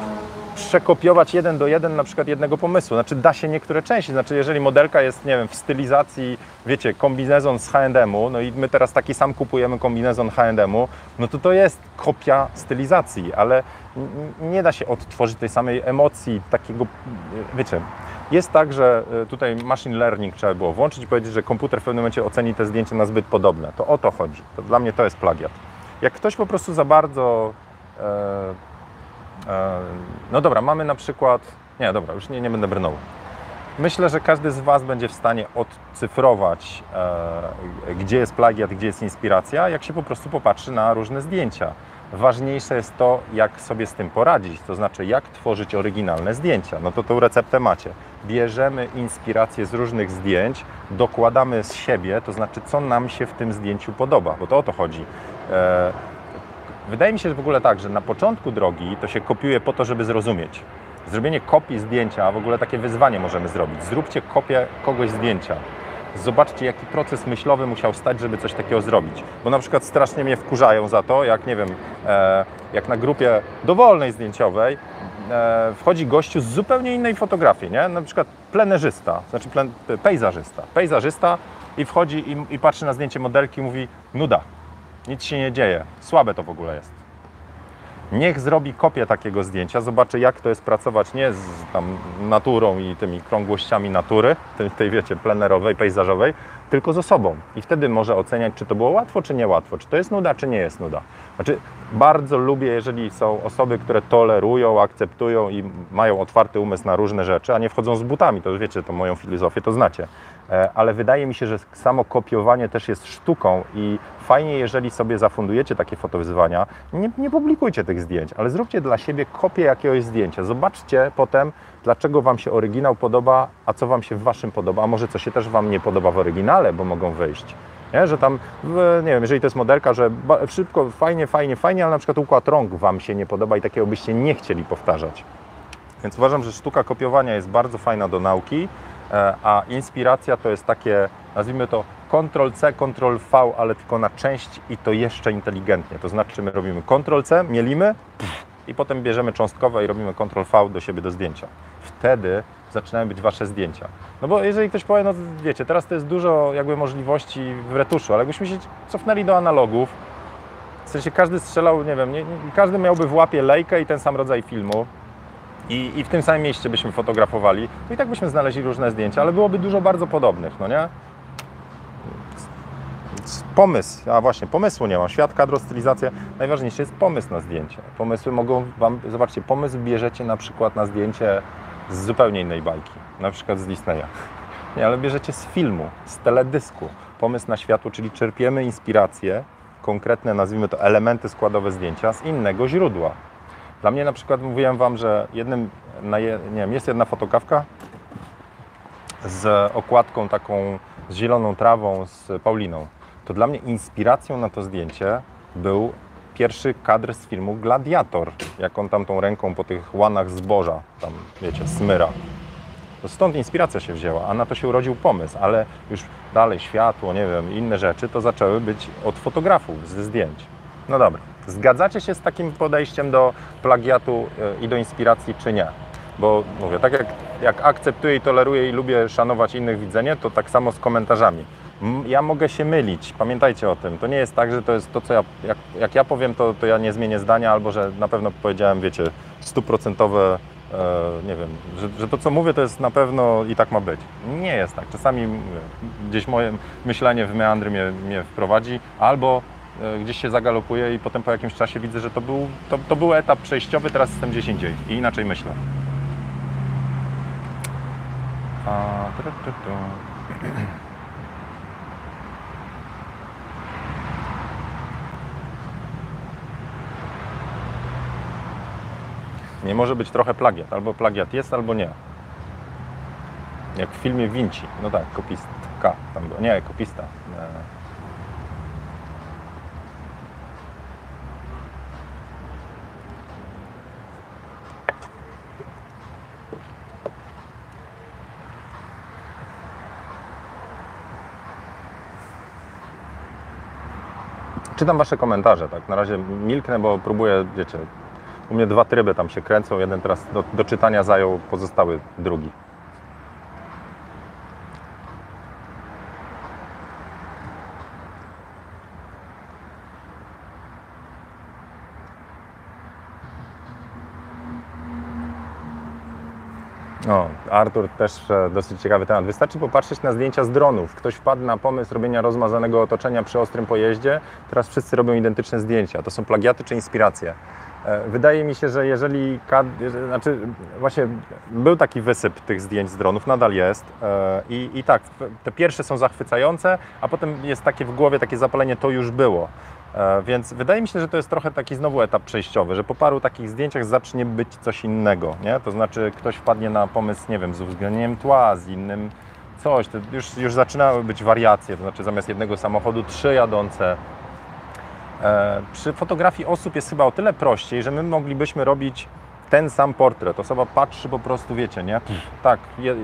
przekopiować jeden do jeden na przykład jednego pomysłu. Znaczy da się niektóre części, znaczy jeżeli modelka jest, nie wiem, w stylizacji, wiecie, kombinezon z H&M-u, no i my teraz taki sam kupujemy kombinezon H&M-u, no to to jest kopia stylizacji, ale nie da się odtworzyć tej samej emocji, takiego, wiecie, jest tak, że y, tutaj machine learning trzeba było włączyć i powiedzieć, że komputer w pewnym momencie oceni te zdjęcia na zbyt podobne. To o to chodzi. To dla mnie to jest plagiat. Jak ktoś po prostu za bardzo e, E, No dobra, mamy na przykład. Nie, dobra, już nie, nie będę brnął. Myślę, że każdy z Was będzie w stanie odcyfrować, e, gdzie jest plagiat, gdzie jest inspiracja, jak się po prostu popatrzy na różne zdjęcia. Ważniejsze jest to, jak sobie z tym poradzić, to znaczy jak tworzyć oryginalne zdjęcia. No to tą receptę macie. Bierzemy inspirację z różnych zdjęć, dokładamy z siebie, to znaczy co nam się w tym zdjęciu podoba, bo to o to chodzi. E, Wydaje mi się, że w ogóle tak, że na początku drogi to się kopiuje po to, żeby zrozumieć. Zrobienie kopii zdjęcia, w ogóle takie wyzwanie możemy zrobić. Zróbcie kopię kogoś zdjęcia. Zobaczcie, jaki proces myślowy musiał stać, żeby coś takiego zrobić. Bo na przykład strasznie mnie wkurzają za to, jak nie wiem, e, jak na grupie dowolnej zdjęciowej e, wchodzi gościu z zupełnie innej fotografii, nie? Na przykład plenerzysta, znaczy plen, pejzażysta. Pejzażysta i wchodzi i, i patrzy na zdjęcie modelki i mówi nuda. Nic się nie dzieje. Słabe to w ogóle jest. Niech zrobi kopię takiego zdjęcia, zobaczy jak to jest pracować nie z tam naturą i tymi krągłościami natury, tej, tej wiecie, plenerowej, pejzażowej, tylko z osobą. I wtedy może oceniać, czy to było łatwo, czy niełatwo, czy to jest nuda, czy nie jest nuda. Znaczy, bardzo lubię, jeżeli są osoby, które tolerują, akceptują i mają otwarty umysł na różne rzeczy, a nie wchodzą z butami. To wiecie, to moją filozofię to znacie. E, Ale wydaje mi się, że samo kopiowanie też jest sztuką i fajnie, jeżeli sobie zafundujecie takie fotowyzwania, nie, nie publikujcie tych zdjęć, ale zróbcie dla siebie kopię jakiegoś zdjęcia. Zobaczcie potem, dlaczego Wam się oryginał podoba, a co Wam się w Waszym podoba, a może co się też Wam nie podoba w oryginale, bo mogą wyjść. Nie? Że tam, nie wiem, jeżeli to jest modelka, że szybko, fajnie, fajnie, fajnie, ale na przykład układ rąk Wam się nie podoba i takiego byście nie chcieli powtarzać. Więc uważam, że sztuka kopiowania jest bardzo fajna do nauki, a inspiracja to jest takie, nazwijmy to Ctrl-C, Ctrl-V, ale tylko na część i to jeszcze inteligentnie. To znaczy my robimy Ctrl-C, mielimy i potem bierzemy cząstkowe i robimy Ctrl-V do siebie do zdjęcia. Wtedy zaczynają być Wasze zdjęcia. No bo jeżeli ktoś powie, no wiecie, teraz to jest dużo jakby możliwości w retuszu, ale jakbyśmy się cofnęli do analogów, w sensie każdy strzelał, nie wiem, nie, każdy miałby w łapie lejkę i ten sam rodzaj filmu, i, i w tym samym mieście byśmy fotografowali, to i tak byśmy znaleźli różne zdjęcia, ale byłoby dużo bardzo podobnych, no nie? Pomysł, a właśnie, pomysłu nie mam. Świat, kadro, stylizacja. Najważniejszy jest pomysł na zdjęcie. Pomysły mogą Wam, zobaczcie, pomysł bierzecie na przykład na zdjęcie z zupełnie innej bajki, na przykład z Disneya. Nie, ale bierzecie z filmu, z teledysku. Pomysł na światło, czyli czerpiemy inspiracje, konkretne, nazwijmy to elementy składowe zdjęcia z innego źródła. Dla mnie na przykład mówiłem Wam, że jednym, je, nie wiem, jest jedna fotokawka z okładką taką z zieloną trawą, z Pauliną. To dla mnie inspiracją na to zdjęcie był pierwszy kadr z filmu Gladiator, jak on tam tą ręką po tych łanach zboża, tam wiecie, smyra. To stąd inspiracja się wzięła, a na to się urodził pomysł, ale już dalej światło, nie wiem, inne rzeczy to zaczęły być od fotografów, ze zdjęć. No dobra, zgadzacie się z takim podejściem do plagiatu e, i do inspiracji, czy nie? Bo mówię, tak jak, jak akceptuję i toleruję i lubię szanować innych widzenie, to tak samo z komentarzami. Ja mogę się mylić, pamiętajcie o tym. To nie jest tak, że to jest to, co ja, jak, jak ja powiem, to, to ja nie zmienię zdania, albo że na pewno powiedziałem, wiecie, stuprocentowe, e, nie wiem, że, że to, co mówię, to jest na pewno i tak ma być. Nie jest tak. Czasami gdzieś moje myślenie w meandry mnie, mnie wprowadzi, albo gdzieś się zagalopuje i potem po jakimś czasie widzę, że to był, to, to był etap przejściowy, teraz jestem gdzieś indziej i inaczej myślę. A, tu, tu, tu. Nie może być trochę plagiat. Albo plagiat jest, albo nie. Jak w filmie Vinci. No tak, kopistka. Tam. Nie, kopista. E, Czytam Wasze komentarze, tak? Na razie milknę, bo próbuję, wiecie, u mnie dwa tryby tam się kręcą, jeden teraz do, do czytania zajął pozostały drugi. O, Artur też dosyć ciekawy temat. Wystarczy popatrzeć na zdjęcia z dronów. Ktoś wpadł na pomysł robienia rozmazanego otoczenia przy ostrym pojeździe, teraz wszyscy robią identyczne zdjęcia. To są plagiaty czy inspiracje? E, Wydaje mi się, że jeżeli, znaczy właśnie był taki wysyp tych zdjęć z dronów, nadal jest e, i, i tak, te pierwsze są zachwycające, a potem jest takie w głowie takie zapalenie, to już było. E, Więc wydaje mi się, że to jest trochę taki znowu etap przejściowy, że po paru takich zdjęciach zacznie być coś innego, nie? To znaczy ktoś wpadnie na pomysł, nie wiem, z uwzględnieniem tła, z innym coś, to już, już zaczynały być wariacje, to znaczy zamiast jednego samochodu trzy jadące. E, Przy fotografii osób jest chyba o tyle prościej, że my moglibyśmy robić ten sam portret. Osoba patrzy po prostu, wiecie, nie? Tak,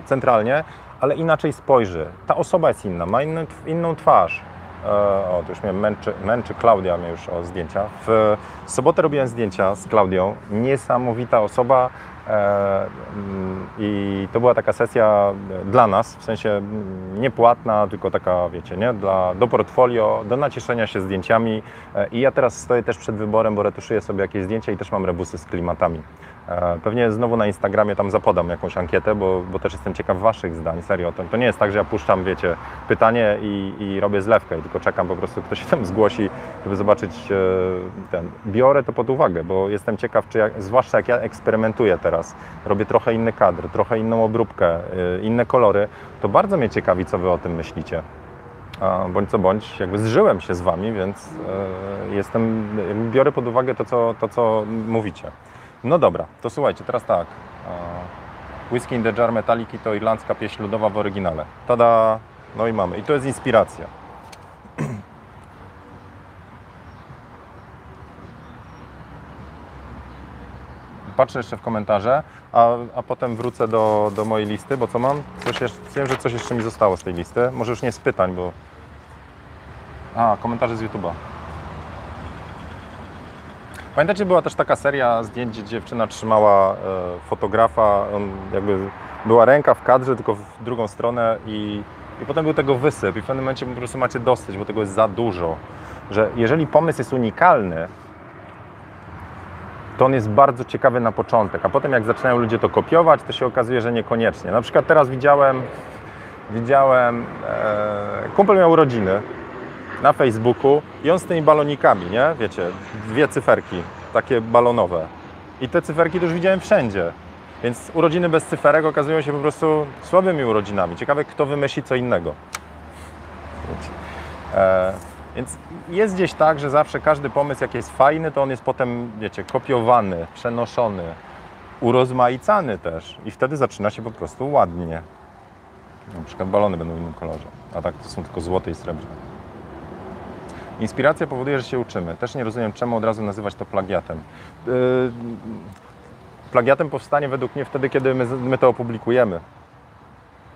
centralnie, ale inaczej spojrzy. Ta osoba jest inna, ma inną twarz. E, O, to już mnie męczy, męczy Klaudia mnie już o zdjęcia. W sobotę robiłem zdjęcia z Klaudią. Niesamowita osoba. e, mm, I to była taka sesja dla nas, w sensie mm, niepłatna, tylko taka, wiecie, nie? Dla, do portfolio, do nacieszenia się zdjęciami. E, I ja teraz stoję też przed wyborem, bo retuszuję sobie jakieś zdjęcia i też mam rebusy z klimatami. E, Pewnie znowu na Instagramie tam zapodam jakąś ankietę, bo, bo też jestem ciekaw Waszych zdań, serio. To, to nie jest tak, że ja puszczam, wiecie, pytanie i, i robię zlewkę, tylko czekam po prostu, kto się tam zgłosi, żeby zobaczyć e, ten. Biorę to pod uwagę, bo jestem ciekaw, czy zwłaszcza jak ja eksperymentuję teraz, robię trochę inny kadr, trochę inną obróbkę, e, inne kolory, to bardzo mnie ciekawi, co Wy o tym myślicie. Bądź co bądź, jakby zżyłem się z Wami, więc jestem, biorę pod uwagę to co, to, co mówicie. No dobra, to słuchajcie, teraz tak. E, Whisky in the Jar Metaliki to irlandzka pieśń ludowa w oryginale. Tada! No i mamy. I to jest inspiracja. Patrzę jeszcze w komentarze, a, a potem wrócę do, do mojej listy, bo co mam? Coś jeszcze, wiem, że coś jeszcze mi zostało z tej listy. Może już nie z pytań, bo... A, komentarze z YouTube'a. Pamiętacie, była też taka seria zdjęć, gdzie dziewczyna trzymała e, fotografa, on jakby była ręka w kadrze, tylko w drugą stronę i, i potem był tego wysyp i w pewnym momencie po prostu macie dosyć, bo tego jest za dużo. Że jeżeli pomysł jest unikalny, to on jest bardzo ciekawy na początek, a potem jak zaczynają ludzie to kopiować, to się okazuje, że niekoniecznie. Na przykład teraz widziałem, widziałem, e, kumpel miał urodziny na Facebooku i on z tymi balonikami, nie? Wiecie, dwie cyferki, takie balonowe. I te cyferki już widziałem wszędzie. Więc urodziny bez cyferek okazują się po prostu słabymi urodzinami. Ciekawe, kto wymyśli co innego. E, więc jest gdzieś tak, że zawsze każdy pomysł, jaki jest fajny, to on jest potem, wiecie, kopiowany, przenoszony, urozmaicany też. I wtedy zaczyna się po prostu ładnie. Na przykład balony będą w innym kolorze, a tak to są tylko złote i srebrne. Inspiracja powoduje, że się uczymy. Też nie rozumiem, czemu od razu nazywać to plagiatem. Yy, plagiatem powstanie według mnie wtedy, kiedy my, my to opublikujemy.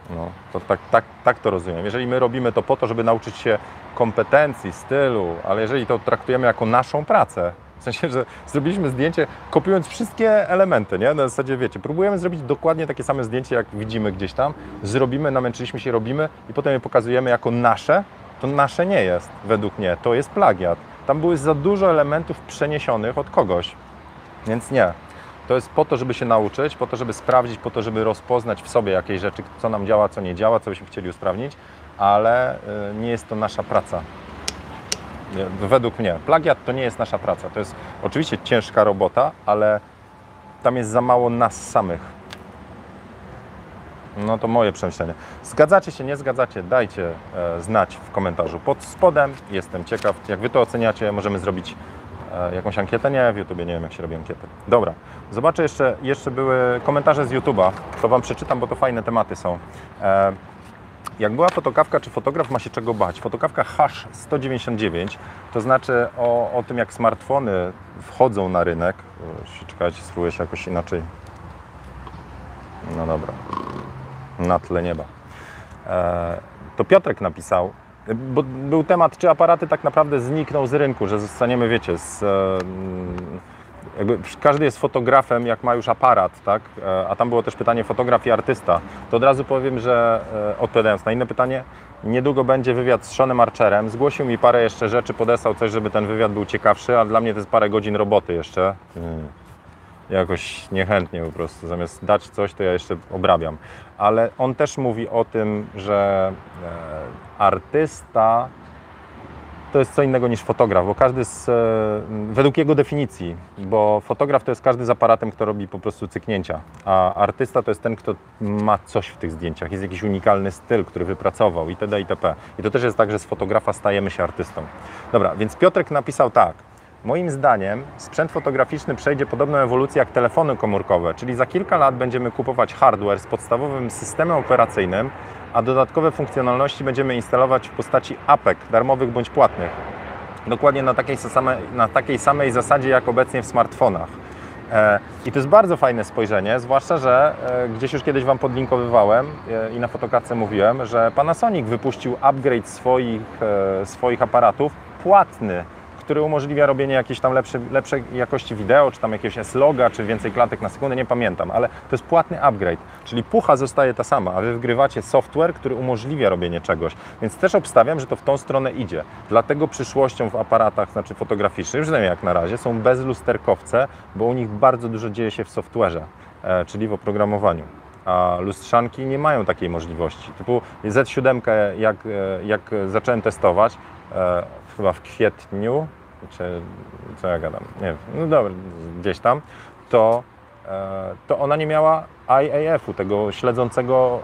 No, to tak, tak, tak to rozumiem. Jeżeli my robimy to po to, żeby nauczyć się kompetencji, stylu, ale jeżeli to traktujemy jako naszą pracę, w sensie, że zrobiliśmy zdjęcie kopiując wszystkie elementy, nie? Na zasadzie, wiecie, próbujemy zrobić dokładnie takie same zdjęcie, jak widzimy gdzieś tam, zrobimy, namęczyliśmy się, robimy i potem je pokazujemy jako nasze, to nasze nie jest, według mnie, to jest plagiat. Tam były za dużo elementów przeniesionych od kogoś, więc nie. To jest po to, żeby się nauczyć, po to, żeby sprawdzić, po to, żeby rozpoznać w sobie jakieś rzeczy, co nam działa, co nie działa, co byśmy chcieli usprawnić, ale y, nie jest to nasza praca. Według mnie. Plagiat to nie jest nasza praca. To jest oczywiście ciężka robota, ale tam jest za mało nas samych. No to moje przemyślenie. Zgadzacie się, nie zgadzacie? Dajcie e, znać w komentarzu pod spodem. Jestem ciekaw, jak Wy to oceniacie. Możemy zrobić e, jakąś ankietę. Nie, w YouTubie nie wiem, jak się robi ankiety. Dobra, zobaczę jeszcze, jeszcze były komentarze z YouTube'a. To Wam przeczytam, bo to fajne tematy są. E, jak była fotokawka, czy fotograf ma się czego bać? Fotokawka Hash 199, to znaczy o, o tym, jak smartfony wchodzą na rynek. Czekajcie, spróbuję się jakoś inaczej. No dobra. Na tle nieba. E, to Piotrek napisał, Bo był temat, czy aparaty tak naprawdę znikną z rynku, że zostaniemy, wiecie, z, e, jakby każdy jest fotografem, jak ma już aparat, tak? E, A tam było też pytanie fotograf i artysta. To od razu powiem, że odpowiadając na inne pytanie, niedługo będzie wywiad z Seanem Archerem. Zgłosił mi parę jeszcze rzeczy, podesłał coś, żeby ten wywiad był ciekawszy, a dla mnie to jest parę godzin roboty jeszcze. Hmm. Jakoś niechętnie po prostu. Zamiast dać coś, to ja jeszcze obrabiam. Ale on też mówi o tym, że e, artysta to jest co innego niż fotograf, bo każdy z, e, według jego definicji, bo fotograf to jest każdy z aparatem, kto robi po prostu cyknięcia, a artysta to jest ten, kto ma coś w tych zdjęciach, jest jakiś unikalny styl, który wypracował itd. itp. I to też jest tak, że z fotografa stajemy się artystą. Dobra, więc Piotrek napisał tak. Moim zdaniem sprzęt fotograficzny przejdzie podobną ewolucję jak telefony komórkowe, czyli za kilka lat będziemy kupować hardware z podstawowym systemem operacyjnym, a dodatkowe funkcjonalności będziemy instalować w postaci apek, darmowych bądź płatnych. Dokładnie na takiej, samej, na takiej samej zasadzie jak obecnie w smartfonach. E, I to jest bardzo fajne spojrzenie, zwłaszcza, że e, gdzieś już kiedyś Wam podlinkowywałem e, i na fotokartce mówiłem, że Panasonic wypuścił upgrade swoich, swoich aparatów płatny który umożliwia robienie jakiejś tam lepszej, jakości wideo, czy tam jakiegoś S-loga, czy więcej klatek na sekundę, nie pamiętam, ale to jest płatny upgrade, czyli pucha zostaje ta sama, a Wy wgrywacie software, który umożliwia robienie czegoś, więc też obstawiam, że to w tą stronę idzie. Dlatego przyszłością w aparatach, znaczy fotograficznych, przynajmniej jak na razie, są bezlusterkowce, bo u nich bardzo dużo dzieje się w software'ze, e, czyli w oprogramowaniu a lustrzanki nie mają takiej możliwości. Typu Z7, jak, e, jak zacząłem testować, e, chyba w kwietniu, czy co ja gadam, nie wiem, no dobra, gdzieś tam, to, e, to ona nie miała IAF-u, tego śledzącego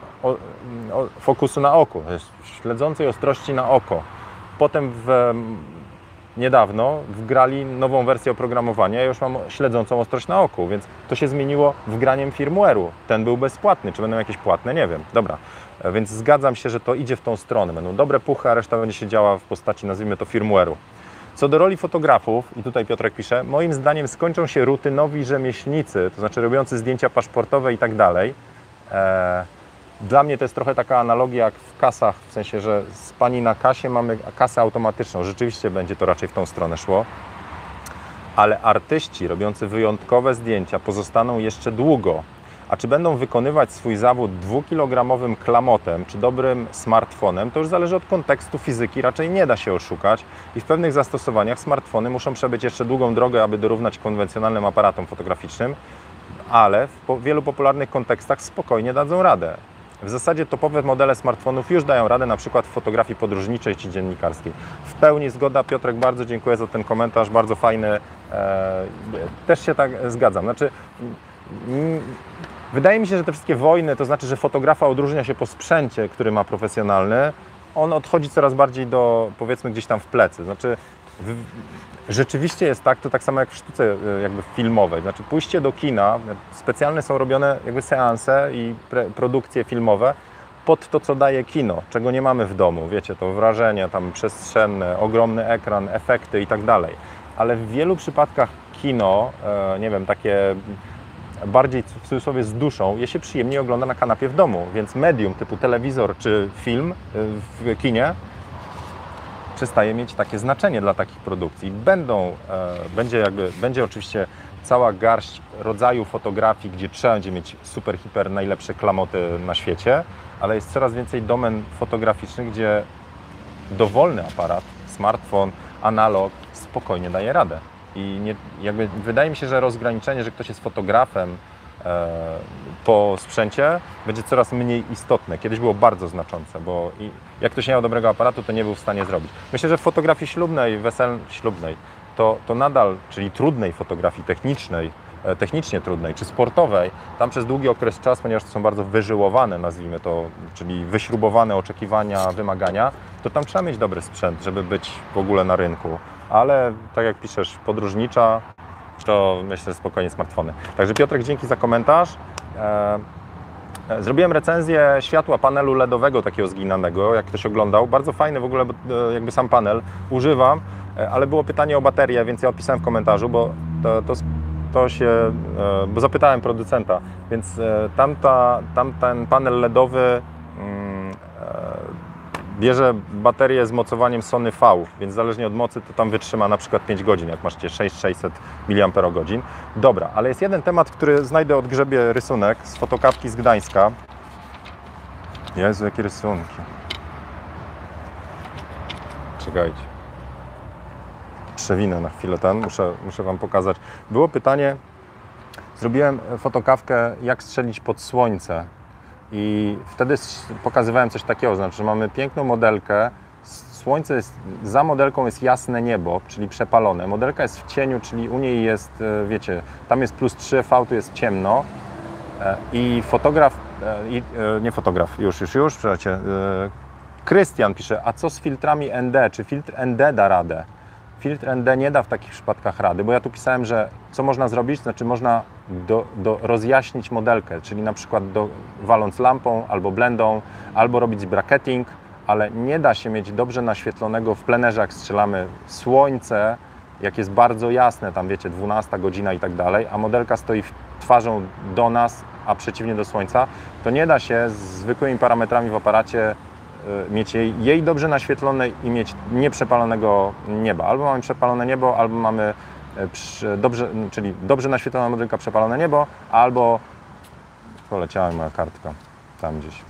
fokusu na oko, śledzącej ostrości na oko. Potem w, niedawno wgrali nową wersję oprogramowania, ja już mam śledzącą ostrość na oku, więc to się zmieniło wgraniem firmware'u. Ten był bezpłatny, czy będą jakieś płatne, nie wiem. Dobra, więc zgadzam się, że to idzie w tą stronę. Będą dobre puchy, a reszta będzie się działa w postaci, nazwijmy to, firmware'u. Co do roli fotografów, i tutaj Piotrek pisze, moim zdaniem skończą się rutynowi rzemieślnicy, to znaczy robiący zdjęcia paszportowe i tak dalej. Eee, dla mnie to jest trochę taka analogia jak w kasach, w sensie, że z pani na kasie mamy kasę automatyczną. Rzeczywiście będzie to raczej w tą stronę szło. Ale artyści robiący wyjątkowe zdjęcia pozostaną jeszcze długo. A czy będą wykonywać swój zawód dwukilogramowym klamotem czy dobrym smartfonem, to już zależy od kontekstu fizyki, raczej nie da się oszukać i w pewnych zastosowaniach smartfony muszą przebyć jeszcze długą drogę, aby dorównać konwencjonalnym aparatom fotograficznym, ale w wielu popularnych kontekstach spokojnie dadzą radę. W zasadzie topowe modele smartfonów już dają radę na przykład w fotografii podróżniczej czy dziennikarskiej. W pełni zgoda. Piotrek, bardzo dziękuję za ten komentarz, bardzo fajny. Eee, też się tak zgadzam. Znaczy, wydaje mi się, że te wszystkie wojny, to znaczy, że fotografa odróżnia się po sprzęcie, który ma profesjonalny, on odchodzi coraz bardziej do, powiedzmy, gdzieś tam w plecy. Znaczy, w, rzeczywiście jest tak, to tak samo jak w sztuce e, jakby filmowej. Znaczy pójście do kina, specjalne są robione jakby seanse i pre, produkcje filmowe pod to, co daje kino, czego nie mamy w domu. Wiecie, to wrażenie tam przestrzenne, ogromny ekran, efekty i tak dalej. Ale w wielu przypadkach kino, e, nie wiem, takie bardziej w cudzysłowie z duszą, je się przyjemnie ogląda na kanapie w domu, więc medium typu telewizor czy film e, w kinie przestaje mieć takie znaczenie dla takich produkcji. Będą, e, będzie, jakby, będzie oczywiście cała garść rodzaju fotografii, gdzie trzeba będzie mieć super, hiper najlepsze klamoty na świecie, ale jest coraz więcej domen fotograficznych, gdzie dowolny aparat, smartfon, analog spokojnie daje radę. I nie, jakby wydaje mi się, że rozgraniczenie, że ktoś jest fotografem, E, po sprzęcie będzie coraz mniej istotne. Kiedyś było bardzo znaczące, bo jak ktoś nie miał dobrego aparatu, to nie był w stanie zrobić. Myślę, że w fotografii ślubnej, wesel ślubnej, to, to nadal, czyli trudnej fotografii technicznej, e, technicznie trudnej czy sportowej, tam przez długi okres czasu, ponieważ to są bardzo wyżyłowane, nazwijmy to, czyli wyśrubowane oczekiwania, wymagania, to tam trzeba mieć dobry sprzęt, żeby być w ogóle na rynku. Ale tak jak piszesz, podróżnicza, to myślę, spokojnie smartfony. Także Piotrek, dzięki za komentarz. E, e, zrobiłem recenzję światła panelu LEDowego takiego zginanego, jak ktoś oglądał. Bardzo fajny w ogóle, e, jakby sam panel. Używam, ale było pytanie o baterię, więc ja opisałem w komentarzu, bo to, to, to się, bo zapytałem producenta, więc tamta, tamten panel LEDowy bierze baterię z mocowaniem Sony V, więc zależnie od mocy to tam wytrzyma na przykład 5 godzin, jak macie 6600 mAh. Dobra, ale jest jeden temat, który znajdę od grzebie rysunek z fotokawki z Gdańska. Jezu, jakie rysunki. Czekajcie. Przewinę na chwilę ten, muszę, muszę Wam pokazać. Było pytanie, zrobiłem fotokawkę, jak strzelić pod słońce. I wtedy pokazywałem coś takiego, znaczy, mamy piękną modelkę, słońce jest, za modelką jest jasne niebo, czyli przepalone. Modelka jest w cieniu, czyli u niej jest, e, wiecie, tam jest plus 3 V, tu jest ciemno. E, I fotograf, e, i, nie fotograf, już, już, już, przecie, Krystian pisze, a co z filtrami ND? Czy filtr ND da radę? Filtr ND nie da w takich przypadkach rady, bo ja tu pisałem, że co można zrobić, znaczy można do, do rozjaśnić modelkę, czyli na przykład do, waląc lampą albo blendą, albo robić bracketing, ale nie da się mieć dobrze naświetlonego w plenerze, jak strzelamy słońce, jak jest bardzo jasne, tam wiecie, 12 godzina i tak dalej, a modelka stoi twarzą do nas, a przeciwnie do słońca, to nie da się z zwykłymi parametrami w aparacie mieć jej, jej dobrze naświetlone i mieć nieprzepalonego nieba. Albo mamy przepalone niebo, albo mamy przy, dobrze, czyli dobrze naświetlona modelka, przepalone niebo, albo poleciała moja kartka tam gdzieś.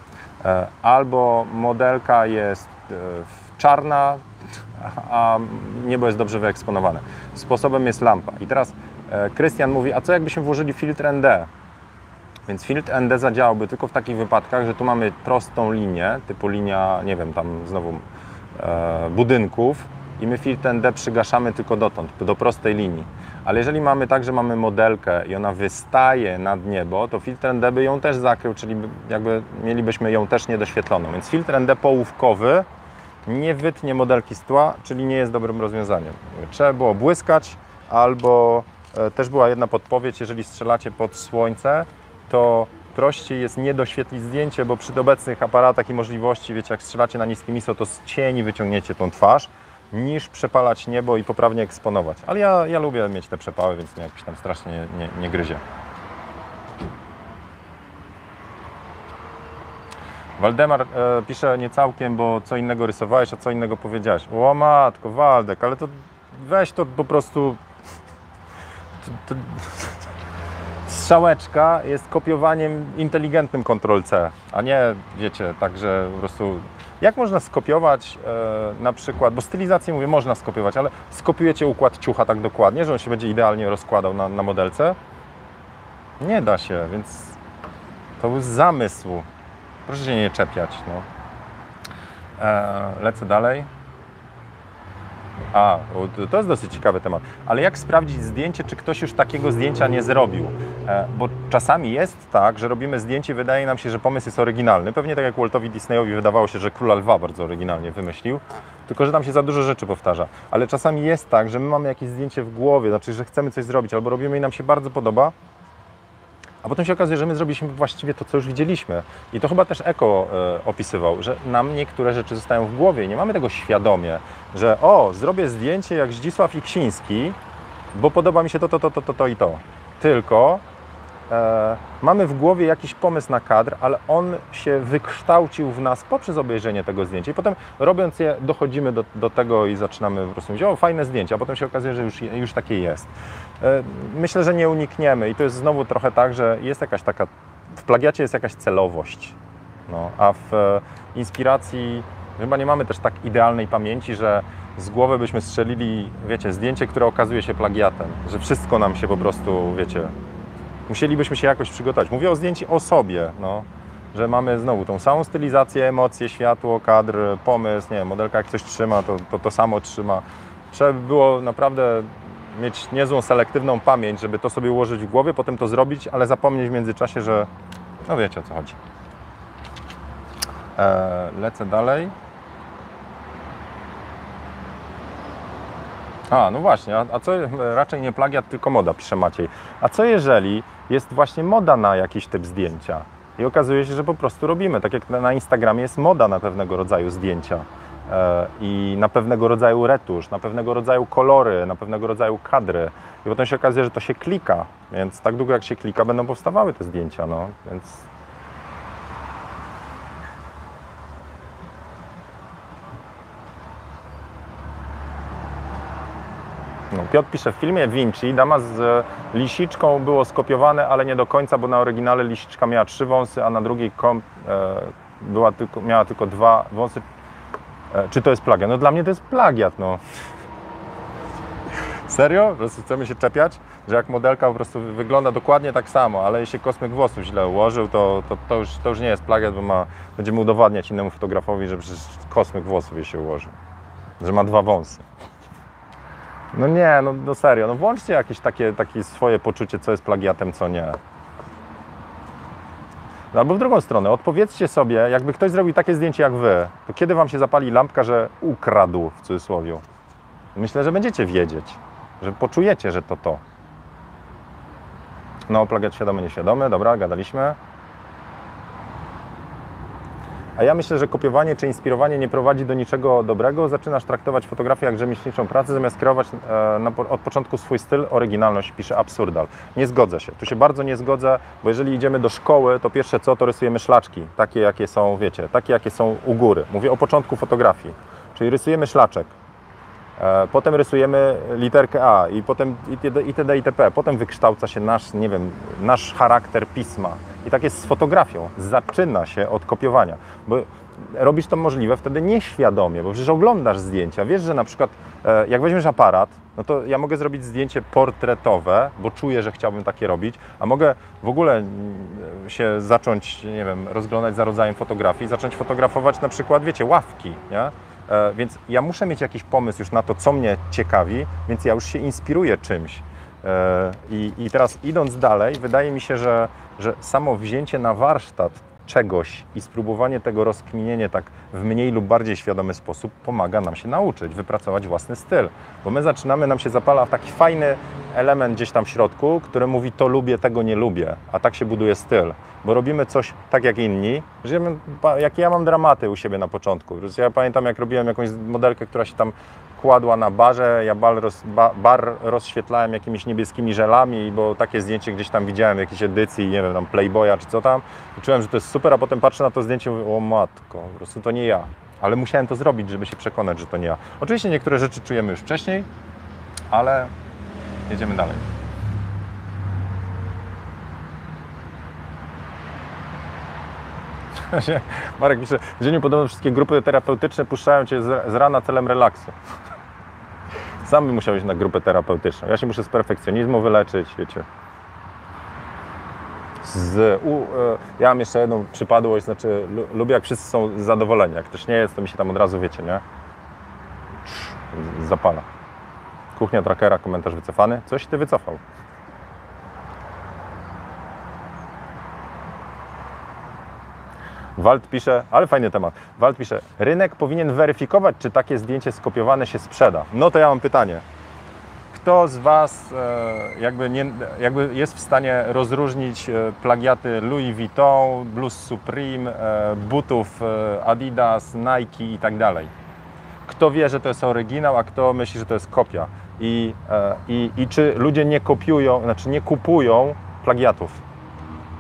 E, Albo modelka jest czarna, a niebo jest dobrze wyeksponowane. Sposobem jest lampa. I teraz Krystian mówi, a co jakbyśmy włożyli filtr ND? Więc filtr ND zadziałałby tylko w takich wypadkach, że tu mamy prostą linię, typu linia, nie wiem, tam znowu e, budynków i my filtr ND przygaszamy tylko dotąd, do prostej linii. Ale jeżeli mamy tak, że mamy modelkę i ona wystaje nad niebo, to filtr ND by ją też zakrył, czyli by- jakby mielibyśmy ją też niedoświetloną. Więc filtr ND połówkowy nie wytnie modelki z tła, czyli nie jest dobrym rozwiązaniem. Trzeba było błyskać, albo e, też była jedna podpowiedź, jeżeli strzelacie pod słońce, to prościej jest nie doświetlić zdjęcie, bo przy obecnych aparatach i możliwości, wiecie, jak strzelacie na niskim ISO, to z cieni wyciągniecie tą twarz, niż przepalać niebo i poprawnie eksponować. Ale ja, ja lubię mieć te przepały, więc mnie jakoś tam strasznie nie, nie, nie gryzie. Waldemar e, pisze nie całkiem, bo co innego rysowałeś, a co innego powiedziałeś. O matko, Waldek, ale to weź to po prostu... To, to... Strzałeczka jest kopiowaniem inteligentnym Ctrl-C, a nie, wiecie, także po prostu... Jak można skopiować e, na przykład, bo stylizację mówię, można skopiować, ale skopiujecie układ ciucha tak dokładnie, że on się będzie idealnie rozkładał na, na modelce? Nie da się, więc to był zamysł. Proszę się nie czepiać. No. E, lecę dalej. A, to- jest dosyć ciekawy temat. Ale jak sprawdzić zdjęcie, czy ktoś już takiego zdjęcia nie zrobił? E, bo czasami jest tak, że robimy zdjęcie wydaje nam się, że pomysł jest oryginalny. Pewnie tak jak Waltowi Disneyowi wydawało się, że Króla Lwa bardzo oryginalnie wymyślił, tylko że tam się za dużo rzeczy powtarza. Ale czasami jest tak, że my mamy jakieś zdjęcie w głowie, znaczy, że chcemy coś zrobić, albo robimy i nam się bardzo podoba, a potem się okazuje, że my zrobiliśmy właściwie to, co już widzieliśmy. I to chyba też Eko e, opisywał, że nam niektóre rzeczy zostają w głowie nie mamy tego świadomie, że o, zrobię zdjęcie jak Zdzisław Iksiński, bo podoba mi się to, to, to, to, to, to i to. Tylko mamy w głowie jakiś pomysł na kadr, ale on się wykształcił w nas poprzez obejrzenie tego zdjęcia. I potem robiąc je, dochodzimy do, do tego i zaczynamy po prostu mówić, o, fajne zdjęcie, a potem się okazuje, że już, już takie jest. E, Myślę, że nie unikniemy i to jest znowu trochę tak, że jest jakaś taka, w plagiacie jest jakaś celowość, no, a w e, inspiracji chyba nie mamy też tak idealnej pamięci, że z głowy byśmy strzelili, wiecie, zdjęcie, które okazuje się plagiatem, że wszystko nam się po prostu, wiecie, musielibyśmy się jakoś przygotować. Mówię o zdjęciu o sobie, no, że mamy znowu tą samą stylizację, emocje, światło, kadr, pomysł, nie wiem, modelka jak coś trzyma, to to, to samo trzyma. Trzeba by było naprawdę mieć niezłą selektywną pamięć, żeby to sobie ułożyć w głowie, potem to zrobić, ale zapomnieć w międzyczasie, że no wiecie o co chodzi. E, lecę dalej. A, no właśnie, a, a co, raczej nie plagiat, tylko moda, pisze Maciej. A co jeżeli jest właśnie moda na jakiś typ zdjęcia? I okazuje się, że po prostu robimy, tak jak na Instagramie jest moda na pewnego rodzaju zdjęcia e, i na pewnego rodzaju retusz, na pewnego rodzaju kolory, na pewnego rodzaju kadry. I potem się okazuje, że to się klika, więc tak długo jak się klika, będą powstawały te zdjęcia, no, więc No, Piotr pisze w filmie Vinci, dama z lisiczką było skopiowane, ale nie do końca, bo na oryginale lisiczka miała trzy wąsy, a na drugiej kom, e, była tylko, miała tylko dwa wąsy. E, czy to jest plagiat? No dla mnie to jest plagiat, no. Serio? Po prostu chcemy się czepiać, że jak modelka po prostu wygląda dokładnie tak samo, ale jeśli kosmyk włosów źle ułożył, to, to, to, już, to już nie jest plagiat, bo ma, będziemy udowadniać innemu fotografowi, że przecież kosmyk włosów jej się ułożył. Że ma dwa wąsy. No nie, no, no serio, no włączcie jakieś takie, takie swoje poczucie, co jest plagiatem, co nie. No Albo w drugą stronę, odpowiedzcie sobie, jakby ktoś zrobił takie zdjęcie jak wy, to kiedy wam się zapali lampka, że ukradł w cudzysłowie? Myślę, że będziecie wiedzieć, że poczujecie, że to to. No, plagiat świadomy, nieświadomy, dobra, gadaliśmy. A ja myślę, że kopiowanie czy inspirowanie nie prowadzi do niczego dobrego. Zaczynasz traktować fotografię jak rzemieślniczą pracę, zamiast kreować e, na, od początku swój styl, oryginalność, pisze Absurdal. Nie zgodzę się. Tu się bardzo nie zgodzę, bo jeżeli idziemy do szkoły, to pierwsze co, to rysujemy szlaczki. Takie, jakie są, wiecie, takie, jakie są u góry. Mówię o początku fotografii. Czyli rysujemy szlaczek. E, Potem rysujemy literkę A i potem itd. itp. Potem wykształca się nasz, nie wiem, nasz charakter pisma. I tak jest z fotografią. Zaczyna się od kopiowania. Bo robisz to możliwe wtedy nieświadomie, bo przecież oglądasz zdjęcia. Wiesz, że na przykład e, jak weźmiesz aparat, no to ja mogę zrobić zdjęcie portretowe, bo czuję, że chciałbym takie robić, a mogę w ogóle mm, się zacząć, nie wiem, rozglądać za rodzajem fotografii, zacząć fotografować na przykład, wiecie, ławki, nie? E, Więc ja muszę mieć jakiś pomysł już na to, co mnie ciekawi, więc ja już się inspiruję czymś. E, I, i teraz idąc dalej, wydaje mi się, że, że samo wzięcie na warsztat czegoś i spróbowanie tego rozkminienie tak w mniej lub bardziej świadomy sposób pomaga nam się nauczyć, wypracować własny styl. Bo my zaczynamy, nam się zapala taki fajny element gdzieś tam w środku, który mówi to lubię, tego nie lubię, a tak się buduje styl. Bo robimy coś tak jak inni. Żyjemy, jakie ja mam dramaty u siebie na początku. Ja pamiętam, jak robiłem jakąś modelkę, która się tam kładła na barze, ja bar, roz, ba, bar rozświetlałem jakimiś niebieskimi żelami, bo takie zdjęcie gdzieś tam widziałem w jakiejś edycji, nie wiem, tam Playboya czy co tam. I czułem, że to jest super, a potem patrzę na to zdjęcie i mówię, o matko, po prostu to nie ja. Ale musiałem to zrobić, żeby się przekonać, że to nie ja. Oczywiście niektóre rzeczy czujemy już wcześniej, ale jedziemy dalej. Marek pisze, w dzieniu podobno wszystkie grupy terapeutyczne puszczają Cię z rana celem relaksu. Sam bym musiał iść na grupę terapeutyczną. Ja się muszę z perfekcjonizmu wyleczyć, wiecie. Z, u, e, ja mam jeszcze jedną przypadłość, znaczy lu, lubię jak wszyscy są zadowoleni. Jak ktoś nie jest, to mi się tam od razu, wiecie, nie? Zapala. Kuchnia trackera, komentarz wycofany. Coś Ty wycofał. Wald pisze, ale fajny temat. Wald pisze, rynek powinien weryfikować, czy takie zdjęcie skopiowane się sprzeda. No to ja mam pytanie. Kto z Was e, jakby, nie, jakby jest w stanie rozróżnić e, plagiaty Louis Vuitton, Blues Supreme, e, butów Adidas, Nike i tak dalej? Kto wie, że to jest oryginał, a kto myśli, że to jest kopia? I, i, i czy ludzie nie kopiują, znaczy nie kupują plagiatów?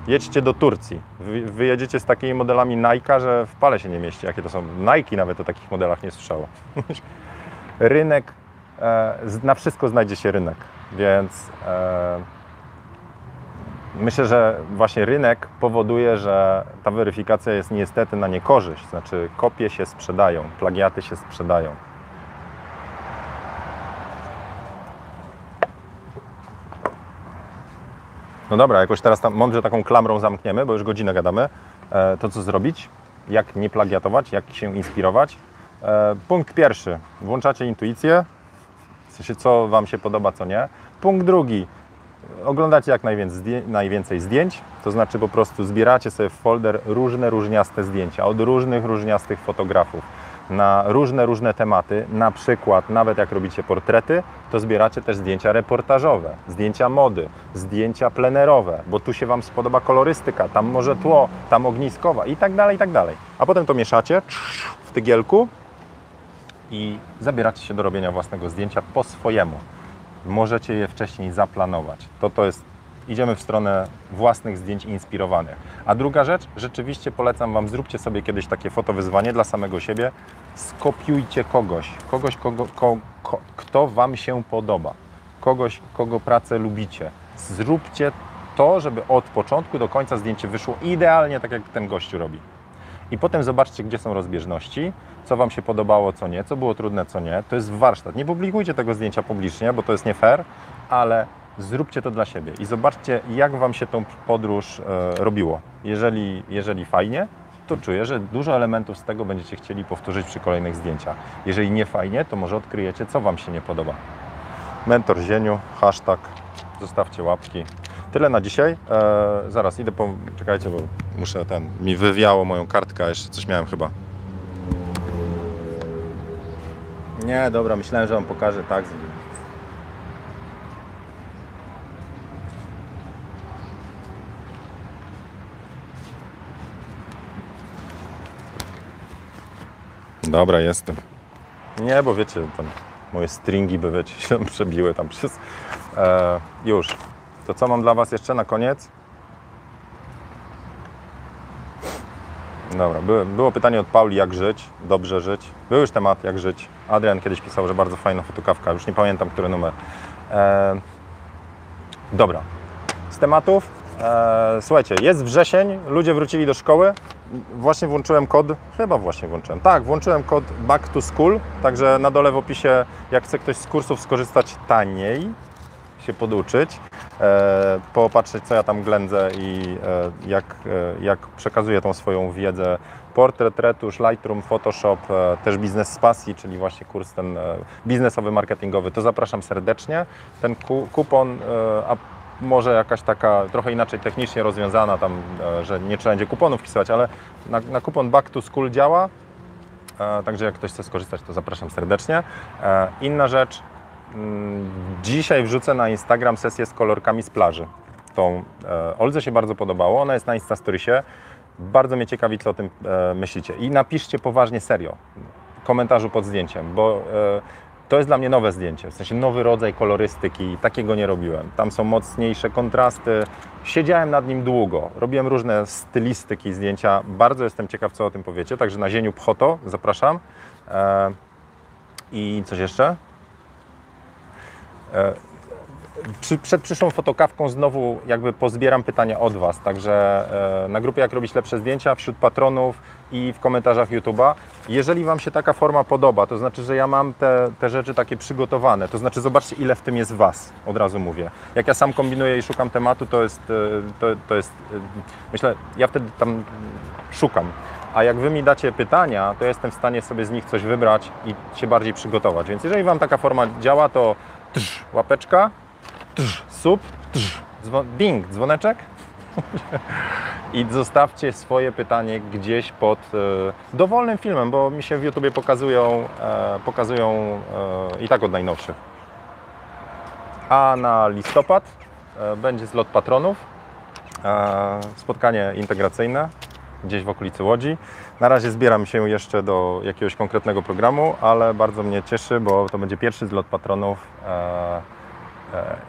Jedźcie do Turcji. Wy, wyjedziecie z takimi modelami Nike, że w pale się nie mieści. Jakie to są? Nike nawet o takich modelach nie słyszało. rynek, e, na wszystko znajdzie się rynek, więc e, myślę, że właśnie rynek powoduje, że ta weryfikacja jest niestety na niekorzyść. Znaczy kopie się sprzedają, plagiaty się sprzedają. No dobra, jakoś teraz tam mądrze taką klamrą zamkniemy, bo już godzinę gadamy. E, to co zrobić? Jak nie plagiatować? Jak się inspirować? E, punkt pierwszy. Włączacie intuicję. W sensie, co Wam się podoba, co nie. Punkt drugi. Oglądacie jak najwięcej, zdję- najwięcej zdjęć, to znaczy po prostu zbieracie sobie w folder różne, różniaste zdjęcia od różnych, różniastych fotografów na różne, różne tematy. Na przykład, nawet jak robicie portrety, to zbieracie też zdjęcia reportażowe, zdjęcia mody, zdjęcia plenerowe, bo tu się Wam spodoba kolorystyka, tam może tło, tam ogniskowa i tak dalej, i tak dalej. A potem to mieszacie w tygielku i zabieracie się do robienia własnego zdjęcia po swojemu. Możecie je wcześniej zaplanować. To to jest, idziemy w stronę własnych zdjęć inspirowanych. A druga rzecz, rzeczywiście polecam Wam, zróbcie sobie kiedyś takie fotowyzwanie dla samego siebie. Skopiujcie kogoś, kogoś, kogo, ko, ko, kto Wam się podoba, kogoś, kogo pracę lubicie. Zróbcie to, żeby od początku do końca zdjęcie wyszło idealnie tak, jak ten gościu robi. I potem zobaczcie, gdzie są rozbieżności, co Wam się podobało, co nie, co było trudne, co nie. To jest warsztat. Nie publikujcie tego zdjęcia publicznie, bo to jest nie fair, ale zróbcie to dla siebie i zobaczcie, jak Wam się tą podróż e, robiło. Jeżeli, jeżeli fajnie, to czuję, że dużo elementów z tego będziecie chcieli powtórzyć przy kolejnych zdjęciach. Jeżeli nie fajnie, to może odkryjecie, co Wam się nie podoba. Mentor Zieniu, hashtag, zostawcie łapki. Tyle na dzisiaj. E, zaraz idę po... Czekajcie, bo muszę ten... Mi wywiało moją kartkę, jeszcze coś miałem chyba. Nie, dobra, myślałem, że Wam pokażę tak. Dobra, jestem. Nie, bo wiecie, tam moje stringi by wiecie, się przebiły tam przez... E, już. To co mam dla Was jeszcze na koniec? Dobra, było, było pytanie od Pauli, jak żyć, dobrze żyć. Był już temat, jak żyć. Adrian kiedyś pisał, że bardzo fajna fotokawka, już nie pamiętam, który numer. E, dobra, z tematów. E, słuchajcie, jest wrzesień, ludzie wrócili do szkoły. Właśnie włączyłem kod, chyba właśnie włączyłem. Tak, włączyłem kod Back to School, także na dole w opisie, jak chce ktoś z kursów skorzystać taniej, się poduczyć, e, popatrzeć co ja tam ględzę i e, jak, e, jak przekazuję tą swoją wiedzę. Portret, retusz, Lightroom, Photoshop, e, też biznes z pasji, czyli właśnie kurs ten e, biznesowy, marketingowy, to zapraszam serdecznie. Ten ku, kupon, może jakaś taka trochę inaczej technicznie rozwiązana, tam, e, że nie trzeba będzie kuponów wpisywać, ale na, na kupon Back to School działa, e, także jak ktoś chce skorzystać, to zapraszam serdecznie. E, Inna rzecz, mm, dzisiaj wrzucę na Instagram sesję z kolorkami z plaży. Tą e, Olze się bardzo podobało, ona jest na Instastoriesie. Bardzo mnie ciekawi, co o tym myślicie. I napiszcie poważnie, serio, w komentarzu pod zdjęciem, bo to jest dla mnie nowe zdjęcie, w sensie nowy rodzaj kolorystyki, takiego nie robiłem. Tam są mocniejsze kontrasty. Siedziałem nad nim długo, robiłem różne stylistyki zdjęcia. Bardzo jestem ciekaw, co o tym powiecie. Także na Zieniu Pchoto zapraszam. E, I coś jeszcze? Przy, przed przyszłą fotokawką znowu jakby pozbieram pytania od Was, także e, na grupie jak robić lepsze zdjęcia, wśród patronów i w komentarzach YouTube'a. Jeżeli Wam się taka forma podoba, to znaczy, że ja mam te, te rzeczy takie przygotowane, to znaczy zobaczcie ile w tym jest Was, od razu mówię. Jak ja sam kombinuję i szukam tematu, to jest, e, to, to jest e, myślę, ja wtedy tam szukam. A jak Wy mi dacie pytania, to jestem w stanie sobie z nich coś wybrać i się bardziej przygotować. Więc jeżeli Wam taka forma działa, to trz, łapeczka, trz, sub, dzwo- ding, dzwoneczek i zostawcie swoje pytanie gdzieś pod e, dowolnym filmem, bo mi się w YouTubie pokazują, e, pokazują e, i tak od najnowszych. A na listopad e, będzie zlot patronów, e, spotkanie integracyjne gdzieś w okolicy Łodzi. Na razie zbieram się jeszcze do jakiegoś konkretnego programu, ale bardzo mnie cieszy, bo to będzie pierwszy zlot patronów e,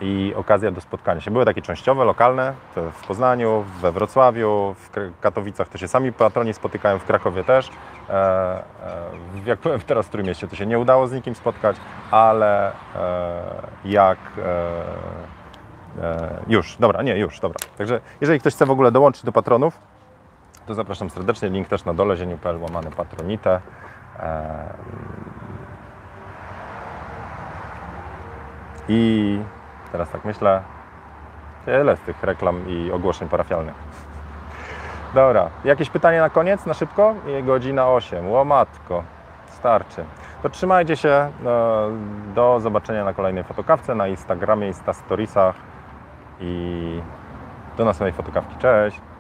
i okazja do spotkania się. Były takie częściowe, lokalne w Poznaniu, we Wrocławiu, w Katowicach to się sami patroni spotykają, w Krakowie też. E, e, jak byłem teraz w Trójmieście, to się nie udało z nikim spotkać, ale e, jak e, e, już, dobra, nie, już, dobra. Także jeżeli ktoś chce w ogóle dołączyć do patronów, to zapraszam serdecznie. Link też na dole, zieniu.pl łamane patronite. Eee, I teraz tak myślę, tyle z tych reklam i ogłoszeń parafialnych. Dobra, jakieś pytanie na koniec, na szybko? Godzina 8, łomatko, starczy. To trzymajcie się, e, do zobaczenia na kolejnej fotokawce, na Instagramie, Instastoriesach i do następnej fotokawki. Cześć!